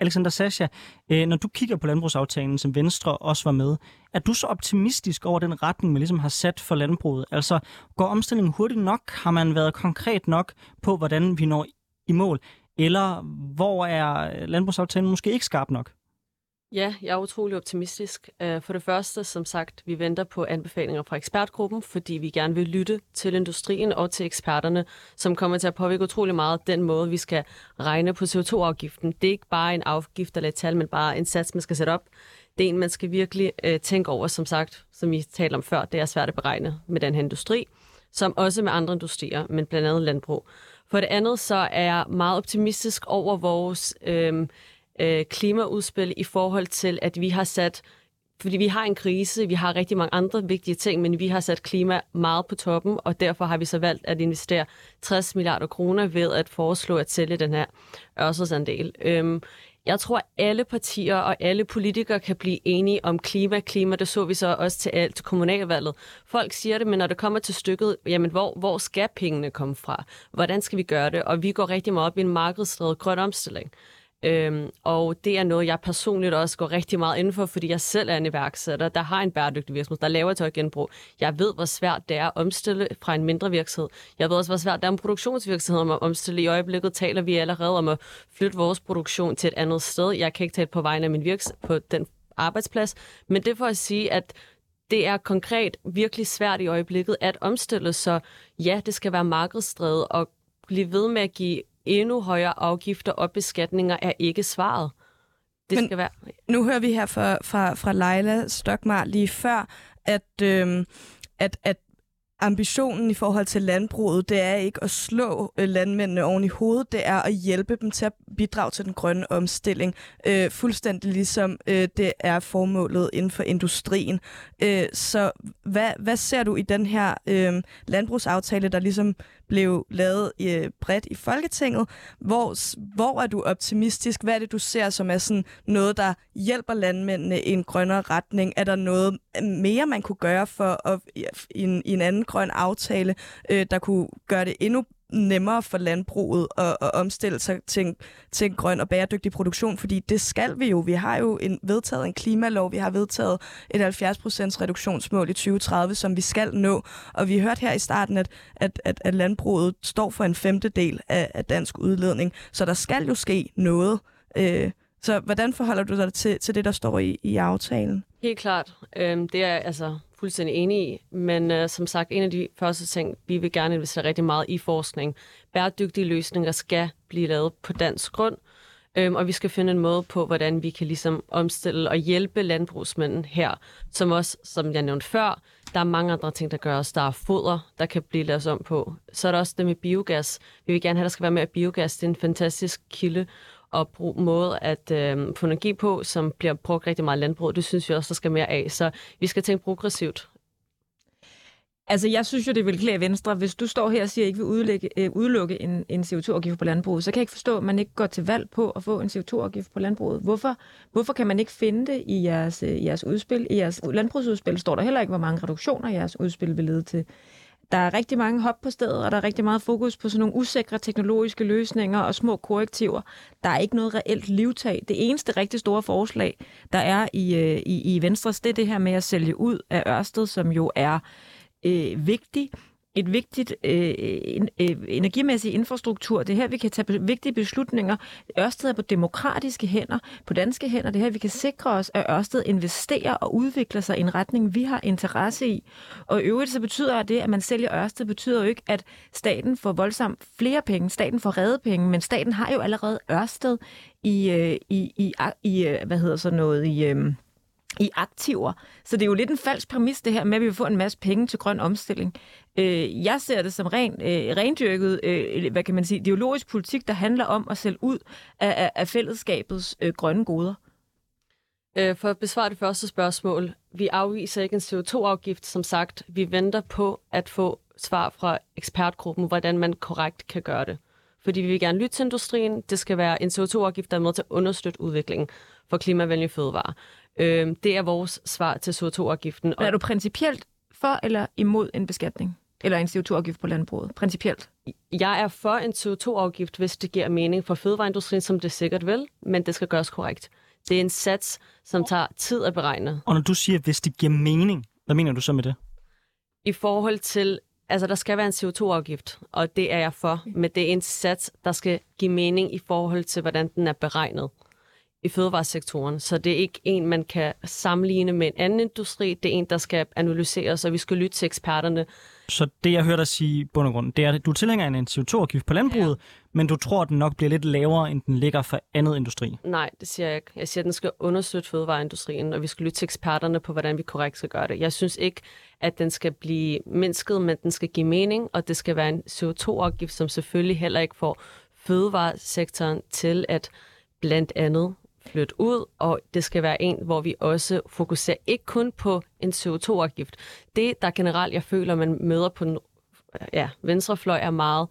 Alexander Sascha, øh, når du kigger på landbrugsaftalen, som Venstre også var med, er du så optimistisk over den retning, man ligesom har sat for landbruget? Altså, går omstillingen hurtigt nok? Har man været konkret nok på, hvordan vi når i mål? Eller hvor er landbrugsaftalen måske ikke skarp nok? Ja, jeg er utrolig optimistisk. Øh, for det første, som sagt, vi venter på anbefalinger fra ekspertgruppen, fordi vi gerne vil lytte til industrien og til eksperterne, som kommer til at påvirke utrolig meget den måde, vi skal regne på CO2-afgiften. Det er ikke bare en afgift eller et tal, men bare en sats, man skal sætte op. Det er en, man skal virkelig øh, tænke over, som sagt, som vi talte om før, det er svært at beregne med den her industri, som også med andre industrier, men blandt andet landbrug. For det andet så er jeg meget optimistisk over vores øh, øh, klimaudspil i forhold til, at vi har sat fordi vi har en krise, vi har rigtig mange andre vigtige ting, men vi har sat klima meget på toppen, og derfor har vi så valgt at investere 60 milliarder kroner ved at foreslå at sælge den her Ørstedsandel. Øhm, jeg tror, alle partier og alle politikere kan blive enige om klima. Klima, det så vi så også til, alt til kommunalvalget. Folk siger det, men når det kommer til stykket, jamen hvor, hvor skal pengene komme fra? Hvordan skal vi gøre det? Og vi går rigtig meget op i en markedsdrevet grøn omstilling. Øhm, og det er noget, jeg personligt også går rigtig meget ind for, fordi jeg selv er en iværksætter, der har en bæredygtig virksomhed, der laver tøjgenbrug. Jeg ved, hvor svært det er at omstille fra en mindre virksomhed. Jeg ved også, hvor svært det er en produktionsvirksomhed at omstille. I øjeblikket taler vi allerede om at flytte vores produktion til et andet sted. Jeg kan ikke tale på vegne af min virks på den arbejdsplads, men det for at sige, at det er konkret virkelig svært i øjeblikket at omstille, så ja, det skal være markedsdrevet og blive ved med at give endnu højere afgifter og beskatninger er ikke svaret. Det Men skal være... Nu hører vi her fra, fra, fra Leila Stokmar lige før, at, øhm, at, at ambitionen i forhold til landbruget, det er ikke at slå øh, landmændene oven i hovedet, det er at hjælpe dem til at bidrage til den grønne omstilling, øh, fuldstændig ligesom øh, det er formålet inden for industrien. Øh, så hvad, hvad ser du i den her øh, landbrugsaftale, der ligesom blev lavet øh, bredt i Folketinget? Hvor, hvor er du optimistisk? Hvad er det, du ser som er sådan noget, der hjælper landmændene i en grønnere retning? Er der noget øh, mere, man kunne gøre for at, i, en, i en anden grøn aftale, øh, der kunne gøre det endnu nemmere for landbruget at, at omstille sig til en, til en grøn og bæredygtig produktion, fordi det skal vi jo. Vi har jo en, vedtaget en klimalov, vi har vedtaget et 70% reduktionsmål i 2030, som vi skal nå, og vi hørte her i starten, at, at, at, at landbruget står for en femtedel af, af dansk udledning, så der skal jo ske noget. Øh, så hvordan forholder du dig til, til det, der står i, i aftalen? Helt klart. Øhm, det er altså fuldstændig enig i. Men øh, som sagt, en af de første ting, vi vil gerne investere rigtig meget i forskning. Bæredygtige løsninger skal blive lavet på dansk grund, øhm, og vi skal finde en måde på, hvordan vi kan ligesom omstille og hjælpe landbrugsmænden her, som også, som jeg nævnte før, der er mange andre ting, der gøres. Der er foder, der kan blive lavet om på. Så er der også det med biogas. Vi vil gerne have, at der skal være mere biogas. Det er en fantastisk kilde og brug, måde at øh, få energi på, som bliver brugt rigtig meget landbrug. Det synes vi også, der skal mere af. Så vi skal tænke progressivt. Altså, jeg synes jo, det vil klæde Venstre. Hvis du står her og siger, at I ikke vil udlægge, øh, udelukke en, en CO2-afgift på landbruget, så kan jeg ikke forstå, at man ikke går til valg på at få en CO2-afgift på landbruget. Hvorfor, hvorfor kan man ikke finde det i jeres, øh, jeres udspil? I jeres landbrugsudspil står der heller ikke, hvor mange reduktioner jeres udspil vil lede til. Der er rigtig mange hop på stedet, og der er rigtig meget fokus på sådan nogle usikre teknologiske løsninger og små korrektiver. Der er ikke noget reelt livtag. Det eneste rigtig store forslag, der er i, øh, i, i Venstres, det er det her med at sælge ud af Ørsted, som jo er øh, vigtig et vigtigt øh, en, øh, energimæssig infrastruktur. Det er her, vi kan tage vigtige beslutninger. Ørsted er på demokratiske hænder, på danske hænder. Det er her, vi kan sikre os, at Ørsted investerer og udvikler sig i en retning, vi har interesse i. Og i øvrigt så betyder det, at man sælger Ørsted, betyder jo ikke, at staten får voldsomt flere penge. Staten får redde penge, men staten har jo allerede Ørsted i, øh, i, i, i øh, hvad hedder så noget, i... Øh, i aktiver. Så det er jo lidt en falsk præmis, det her med, at vi vil få en masse penge til grøn omstilling. Øh, jeg ser det som ren, øh, rendyrket, øh, hvad kan man sige, ideologisk politik, der handler om at sælge ud af, af, af fællesskabets øh, grønne goder. Øh, for at besvare det første spørgsmål. Vi afviser ikke en CO2-afgift, som sagt. Vi venter på at få svar fra ekspertgruppen, hvordan man korrekt kan gøre det. Fordi vi vil gerne lytte til industrien. Det skal være en CO2-afgift, der er med til at understøtte udviklingen for klimavenlige fødevarer. Øh, det er vores svar til CO2-afgiften. Men er du principielt for eller imod en beskatning? Eller en CO2-afgift på landbruget, principielt? Jeg er for en CO2-afgift, hvis det giver mening for fødevareindustrien, som det sikkert vil, men det skal gøres korrekt. Det er en sats, som tager tid at beregne. Og når du siger, hvis det giver mening, hvad mener du så med det? I forhold til, altså der skal være en CO2-afgift, og det er jeg for, men det er en sats, der skal give mening i forhold til, hvordan den er beregnet i fødevaresektoren. Så det er ikke en, man kan sammenligne med en anden industri. Det er en, der skal analyseres, og vi skal lytte til eksperterne. Så det, jeg hørte dig sige i bund og grund, det er, at du tilhænger en CO2-afgift på landbruget, ja. men du tror, at den nok bliver lidt lavere, end den ligger for andet industri. Nej, det siger jeg ikke. Jeg siger, at den skal understøtte fødevareindustrien, og vi skal lytte til eksperterne på, hvordan vi korrekt skal gøre det. Jeg synes ikke, at den skal blive mindsket, men den skal give mening, og det skal være en CO2-afgift, som selvfølgelig heller ikke får fødevaresektoren til at blandt andet flytte ud, og det skal være en, hvor vi også fokuserer ikke kun på en CO2-afgift. Det, der generelt jeg føler, man møder på den ja, venstrefløj, er meget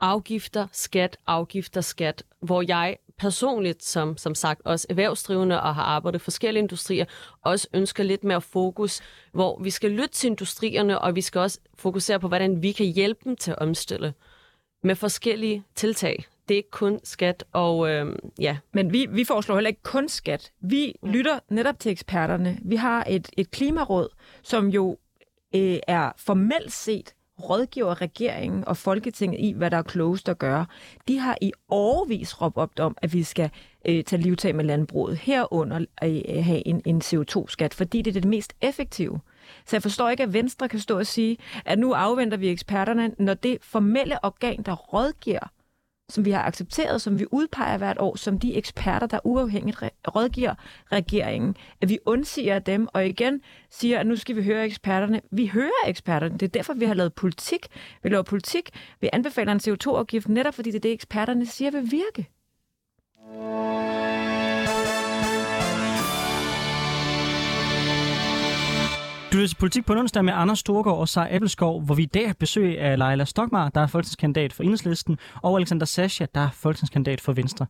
afgifter, skat, afgifter, skat, hvor jeg personligt, som, som sagt også erhvervsdrivende og har arbejdet i forskellige industrier, også ønsker lidt mere fokus, hvor vi skal lytte til industrierne, og vi skal også fokusere på, hvordan vi kan hjælpe dem til at omstille med forskellige tiltag det er ikke kun skat og øh, ja. Men vi, vi foreslår heller ikke kun skat. Vi mm. lytter netop til eksperterne. Vi har et, et klimaråd, som jo øh, er formelt set rådgiver regeringen og Folketinget i, hvad der er klogest at gøre. De har i årvis råbt op om, at vi skal øh, tage livtag med landbruget, herunder øh, have en, en CO2-skat, fordi det er det mest effektive. Så jeg forstår ikke, at Venstre kan stå og sige, at nu afventer vi eksperterne, når det formelle organ, der rådgiver som vi har accepteret, som vi udpeger hvert år, som de eksperter, der uafhængigt rådgiver regeringen, at vi undsiger dem, og igen siger, at nu skal vi høre eksperterne. Vi hører eksperterne. Det er derfor, vi har lavet politik. Vi laver politik. Vi anbefaler en CO2-afgift, netop fordi det er det, eksperterne siger vil virke. Du lytter til Politik på onsdag med Anders Storgård og Sara Appelskov, hvor vi i dag har besøg af Leila Stokmar, der er folketingskandidat for Enhedslisten, og Alexander Sascha, der er folketingskandidat for Venstre.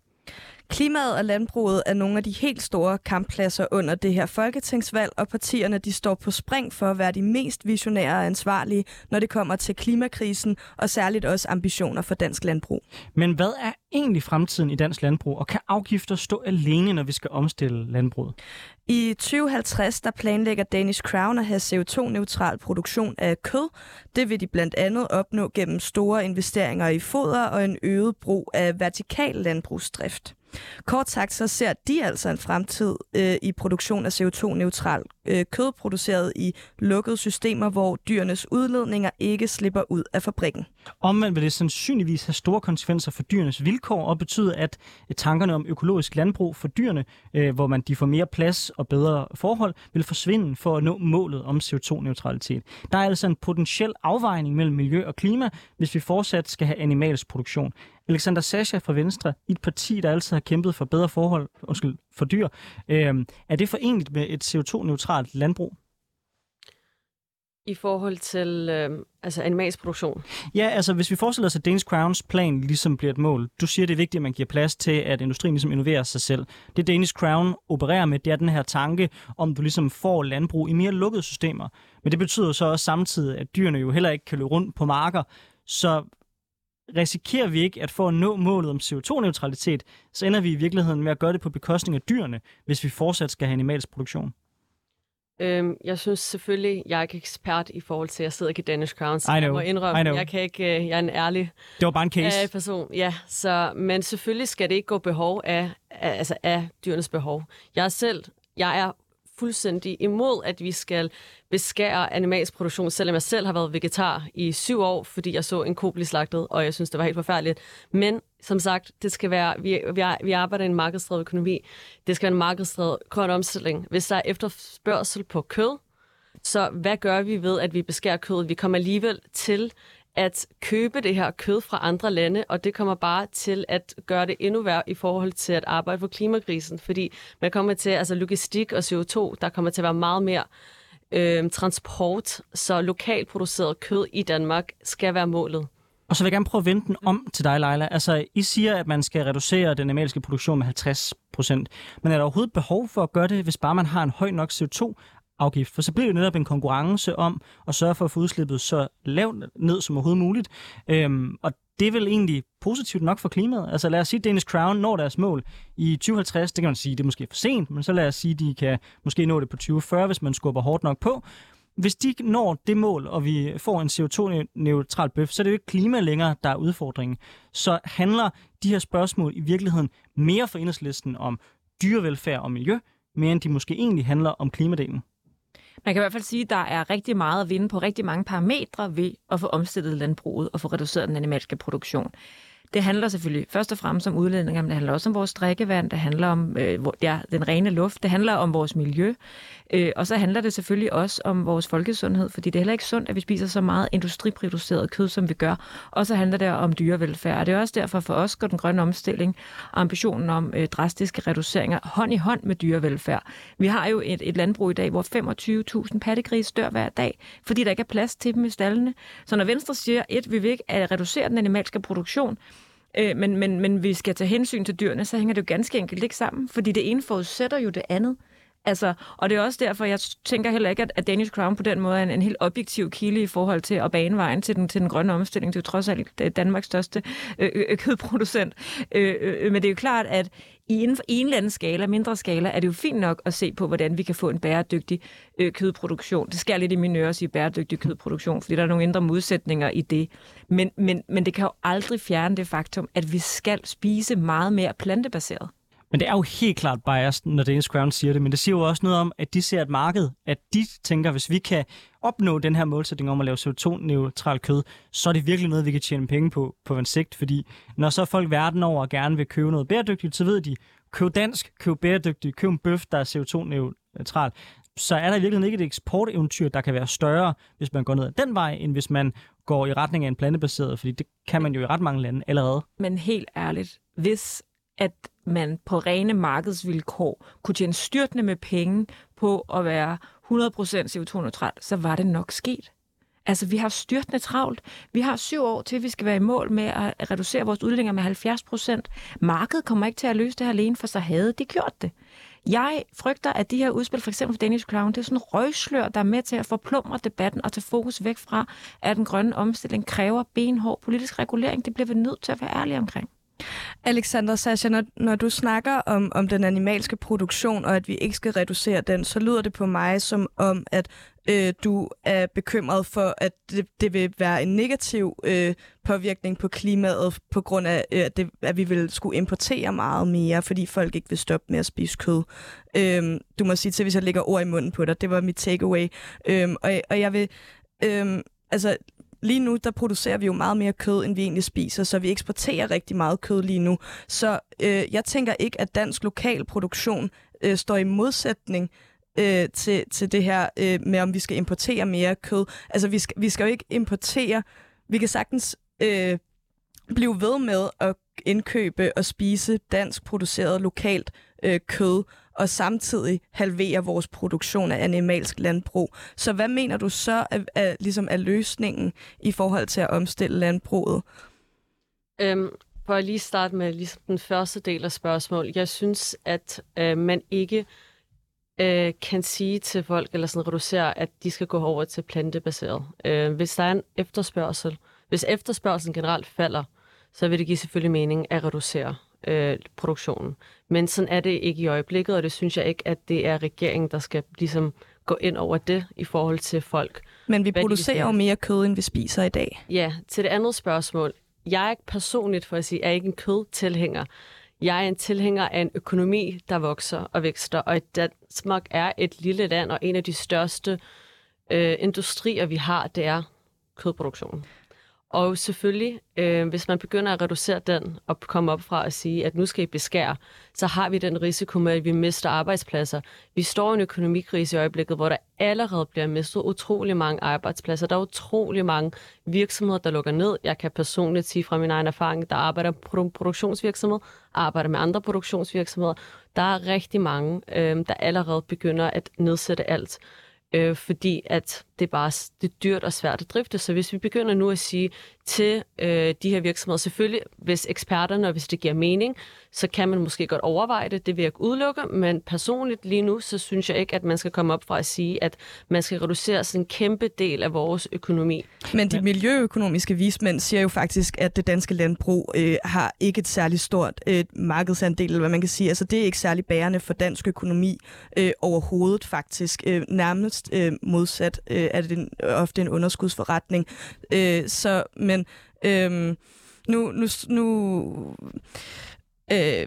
Klimaet og landbruget er nogle af de helt store kamppladser under det her folketingsvalg, og partierne de står på spring for at være de mest visionære og ansvarlige, når det kommer til klimakrisen, og særligt også ambitioner for dansk landbrug. Men hvad er egentlig fremtiden i dansk landbrug, og kan afgifter stå alene, når vi skal omstille landbruget? I 2050 der planlægger Danish Crown at have CO2-neutral produktion af kød. Det vil de blandt andet opnå gennem store investeringer i foder og en øget brug af vertikal landbrugsdrift. Kort sagt, så ser de altså en fremtid øh, i produktion af CO2-neutral øh, kød produceret i lukkede systemer, hvor dyrenes udledninger ikke slipper ud af fabrikken. Omvendt vil det sandsynligvis have store konsekvenser for dyrenes vilkår og betyde, at øh, tankerne om økologisk landbrug for dyrene, øh, hvor man de får mere plads og bedre forhold, vil forsvinde for at nå målet om CO2-neutralitet. Der er altså en potentiel afvejning mellem miljø og klima, hvis vi fortsat skal have animalsk produktion. Alexander Sascha fra Venstre, i et parti, der altid har kæmpet for bedre forhold undskyld, for dyr, øh, er det forenligt med et CO2-neutralt landbrug? I forhold til øh, altså animalsk produktion? Ja, altså hvis vi forestiller os, at Danish Crowns plan ligesom bliver et mål. Du siger, det er vigtigt, at man giver plads til, at industrien ligesom innoverer sig selv. Det Danish Crown opererer med, det er den her tanke, om du ligesom får landbrug i mere lukkede systemer. Men det betyder så også samtidig, at dyrene jo heller ikke kan løbe rundt på marker. Så risikerer vi ikke, at for at nå målet om CO2-neutralitet, så ender vi i virkeligheden med at gøre det på bekostning af dyrene, hvis vi fortsat skal have animalsk produktion? Øhm, jeg synes selvfølgelig, jeg er ikke ekspert i forhold til, at jeg sidder ikke i Danish Crown, så jeg må indrømme, jeg kan ikke, øh, jeg er en ærlig Det var bare en case. øh, person. Ja, så, men selvfølgelig skal det ikke gå behov af, af, altså af dyrenes behov. Jeg er selv, jeg er fuldstændig imod, at vi skal beskære animalsk produktion, selvom jeg selv har været vegetar i syv år, fordi jeg så en ko blive slagtet, og jeg synes, det var helt forfærdeligt. Men som sagt, det skal være, vi, vi, vi arbejder i en markedsdrevet økonomi. Det skal være en markedsdrevet grøn omstilling. Hvis der er efterspørgsel på kød, så hvad gør vi ved, at vi beskærer kødet? Vi kommer alligevel til at købe det her kød fra andre lande, og det kommer bare til at gøre det endnu værre i forhold til at arbejde for klimakrisen, fordi man kommer til, altså logistik og CO2, der kommer til at være meget mere øh, transport, så lokalt produceret kød i Danmark skal være målet. Og så vil jeg gerne prøve at vende den om til dig, Leila. Altså, I siger, at man skal reducere den animalske produktion med 50 procent. Men er der overhovedet behov for at gøre det, hvis bare man har en høj nok CO2 afgift. For så bliver det netop en konkurrence om at sørge for at få udslippet så lavt ned som overhovedet muligt. Øhm, og det er vel egentlig positivt nok for klimaet. Altså lad os sige, at Danish Crown når deres mål i 2050. Det kan man sige, det er måske for sent, men så lad os sige, at de kan måske nå det på 2040, hvis man skubber hårdt nok på. Hvis de når det mål, og vi får en CO2-neutral bøf, så er det jo ikke klima længere, der er udfordringen. Så handler de her spørgsmål i virkeligheden mere for enhedslisten om dyrevelfærd og miljø, mere end de måske egentlig handler om klimadelen. Man kan i hvert fald sige, at der er rigtig meget at vinde på rigtig mange parametre ved at få omstillet landbruget og få reduceret den animalske produktion. Det handler selvfølgelig først og fremmest om udledninger, men det handler også om vores drikkevand, det handler om øh, ja, den rene luft, det handler om vores miljø, øh, og så handler det selvfølgelig også om vores folkesundhed, fordi det er heller ikke sundt, at vi spiser så meget industriproduceret kød, som vi gør. Og så handler det om dyrevelfærd, og det er også derfor for os går den grønne omstilling og ambitionen om øh, drastiske reduceringer hånd i hånd med dyrevelfærd. Vi har jo et, et landbrug i dag, hvor 25.000 pattegris dør hver dag, fordi der ikke er plads til dem i stallene. Så når Venstre siger, at vi vil ikke at reducere den animalske produktion, øh, men, men, men vi skal tage hensyn til dyrene, så hænger det jo ganske enkelt ikke sammen, fordi det ene forudsætter jo det andet. Altså, og det er også derfor, jeg tænker heller ikke, at, at Danish Crown på den måde er en, en helt objektiv kilde i forhold til at bane vejen til den, til den grønne omstilling. Det er jo trods alt øh, Danmarks største øh, øh, øh kødproducent. Øh, øh, øh, men det er jo klart, at i en, i en eller anden skala, mindre skala, er det jo fint nok at se på, hvordan vi kan få en bæredygtig øh, kødproduktion. Det skal lidt i mine ører at sige bæredygtig kødproduktion, fordi der er nogle indre modsætninger i det. Men, men, men det kan jo aldrig fjerne det faktum, at vi skal spise meget mere plantebaseret. Men det er jo helt klart biased, når Danish Crown siger det, men det siger jo også noget om, at de ser et marked, at de tænker, hvis vi kan opnå den her målsætning om at lave CO2-neutral kød, så er det virkelig noget, vi kan tjene penge på på en sigt, fordi når så folk verden over gerne vil købe noget bæredygtigt, så ved de, køb dansk, køb bæredygtigt, køb en bøf, der er CO2-neutral, så er der i virkeligheden ikke et eksporteventyr, der kan være større, hvis man går ned ad den vej, end hvis man går i retning af en plantebaseret, fordi det kan man jo i ret mange lande allerede. Men helt ærligt, hvis at man på rene markedsvilkår kunne tjene styrtende med penge på at være 100% CO2-neutral, så var det nok sket. Altså, vi har styrtende travlt. Vi har syv år til, at vi skal være i mål med at reducere vores udledninger med 70 procent. Markedet kommer ikke til at løse det her alene, for så havde de gjort det. Jeg frygter, at de her udspil, for eksempel for Danish Crown, det er sådan en røgslør, der er med til at forplumre debatten og tage fokus væk fra, at den grønne omstilling kræver benhård politisk regulering. Det bliver vi nødt til at være ærlige omkring. Alexander Sasha, når, når du snakker om, om den animalske produktion, og at vi ikke skal reducere den, så lyder det på mig som om, at øh, du er bekymret for, at det, det vil være en negativ øh, påvirkning på klimaet, på grund af, øh, at, det, at vi vil skulle importere meget mere, fordi folk ikke vil stoppe med at spise kød. Øh, du må sige til, hvis jeg lægger ord i munden på dig. Det var mit takeaway. Øh, og, og jeg vil... Øh, altså, lige nu, der producerer vi jo meget mere kød, end vi egentlig spiser, så vi eksporterer rigtig meget kød lige nu. Så øh, jeg tænker ikke, at dansk lokal produktion øh, står i modsætning øh, til, til det her øh, med, om vi skal importere mere kød. Altså, vi skal, vi skal jo ikke importere... Vi kan sagtens øh, blive ved med at indkøbe og spise dansk produceret lokalt øh, kød, og samtidig halvere vores produktion af animalsk landbrug. Så hvad mener du så er, er, ligesom er løsningen i forhold til at omstille landbruget? Øhm, for at lige starte med ligesom den første del af spørgsmålet. Jeg synes, at øh, man ikke øh, kan sige til folk, eller sådan reducere, at de skal gå over til plantebaseret. Øh, hvis der er en efterspørgsel, hvis efterspørgselen generelt falder, så vil det give selvfølgelig mening at reducere. øh, produktionen. Men sådan er det ikke i øjeblikket, og det synes jeg ikke, at det er regeringen, der skal ligesom gå ind over det i forhold til folk. Men vi Hvad producerer jo mere kød, end vi spiser i dag. Ja, til det andet spørgsmål. Jeg er personligt, for at sige, er ikke en kødtilhænger. Jeg er en tilhænger af en økonomi, der vokser og vækster, og Danmark er et lille land, og en af de største øh, industrier, vi har, det er kødproduktionen. Og selvfølgelig, øh, hvis man begynder at reducere den og komme op fra at sige, at nu skal I beskære, så har vi den risiko med, at vi mister arbejdspladser. Vi står i en økonomikrise i øjeblikket, hvor der allerede bliver mistet utrolig mange arbejdspladser. Der er utrolig mange virksomheder, der lukker ned. Jeg kan personligt sige fra min egen erfaring, der arbejder på produktionsvirksomhed, arbejder med andre produktionsvirksomheder. Der er rigtig mange, øh, der allerede begynder at nedsætte alt øh, fordi at det er bare det er dyrt og svært at drifte. Så hvis vi begynder nu at sige til øh, de her virksomheder, selvfølgelig hvis eksperterne, og hvis det giver mening, så kan man måske godt overveje det, det vil jeg ikke udelukke, men personligt lige nu, så synes jeg ikke, at man skal komme op fra at sige, at man skal reducere sådan en kæmpe del af vores økonomi. Men de miljøøkonomiske vismænd siger jo faktisk, at det danske landbrug øh, har ikke et særligt stort øh, markedsandel, eller hvad man kan sige. Altså det er ikke særlig bærende for dansk økonomi øh, overhovedet faktisk. Øh, nærmest øh, modsat øh, er det en, ofte en underskudsforretning. Øh, så, men øh, nu, nu, nu øh,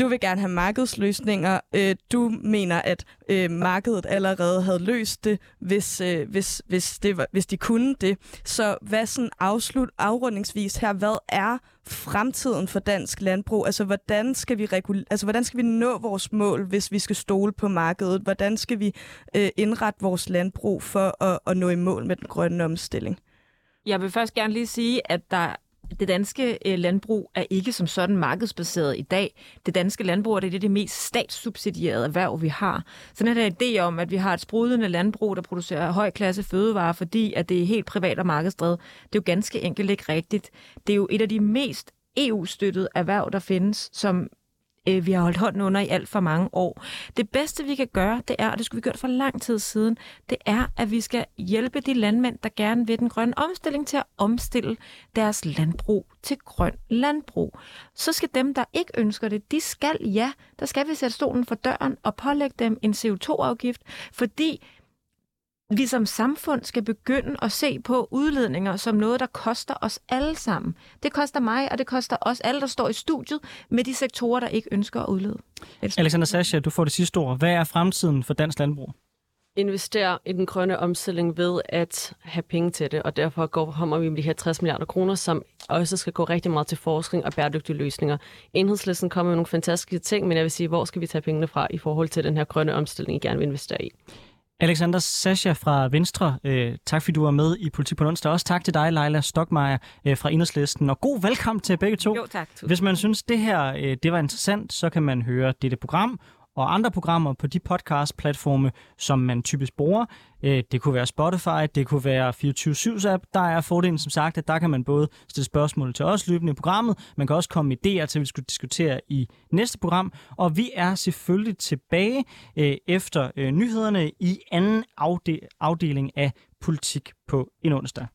du vil gerne have markedsløsninger. Øh, du mener, at øh, markedet allerede havde løst det, hvis, øh, hvis, hvis, det var, hvis de kunne det. Så hvad sådan afslut, afrundingsvis her, hvad er fremtiden for dansk landbrug? Altså hvordan, skal vi regul- altså, hvordan skal vi nå vores mål, hvis vi skal stole på markedet? Hvordan skal vi øh, indrette vores landbrug for at, at nå i mål med den grønne omstilling? Jeg vil først gerne lige sige, at der det danske øh, landbrug er ikke som sådan markedsbaseret i dag. Det danske landbrug er det, det mest statssubsidierede erhverv, vi har. Så den her idé om, at vi har et sprudlende landbrug, der producerer højklasse fødevarer, fordi at det er helt privat og markedsdrevet, det er jo ganske enkelt ikke rigtigt. Det er jo et af de mest EU-støttede erhverv, der findes, som øh, vi har holdt hånden under i alt for mange år. Det bedste, vi kan gøre, det er, og det skulle vi gjort for lang tid siden, det er, at vi skal hjælpe de landmænd, der gerne vil den grønne omstilling til at omstille deres landbrug til grøn landbrug. Så skal dem, der ikke ønsker det, de skal, ja, der skal vi sætte stolen for døren og pålægge dem en CO2-afgift, fordi vi som samfund skal begynde at se på udledninger som noget, der koster os alle sammen. Det koster mig, og det koster os alle, der står i studiet, med de sektorer, der ikke ønsker at udlede. Alexander Sascha, du får det sidste ord. Hvad er fremtiden for dansk landbrug? investere i den grønne omstilling ved at have penge til det, og derfor går, kommer vi med de her 60 milliarder kroner, som også skal gå rigtig meget til forskning og bæredygtige løsninger. Enhedslisten kommer med nogle fantastiske ting, men jeg vil sige, hvor skal vi tage pengene fra i forhold til den her grønne omstilling, I gerne vil investere i? Alexander Sascha fra Venstre, øh, tak fordi du var med i Politik på onsdag. Også tak til dig, Leila Stokmeier øh, fra Enhedslisten. Og god velkommen til begge to. Jo, tak. Hvis man synes, det her øh, det var interessant, så kan man høre dette program og andre programmer på de podcast-platforme, som man typisk bruger. Øh, det kunne være Spotify, det kunne være 24 app. Der er fordelen som sagt, at der kan man både stille spørgsmål til os løbende i programmet, man kan også komme med idéer til, at vi skulle diskutere i næste program. Og vi er selvfølgelig tilbage øh, efter øh, nyhederne i anden afdeling af politik på en onsdag.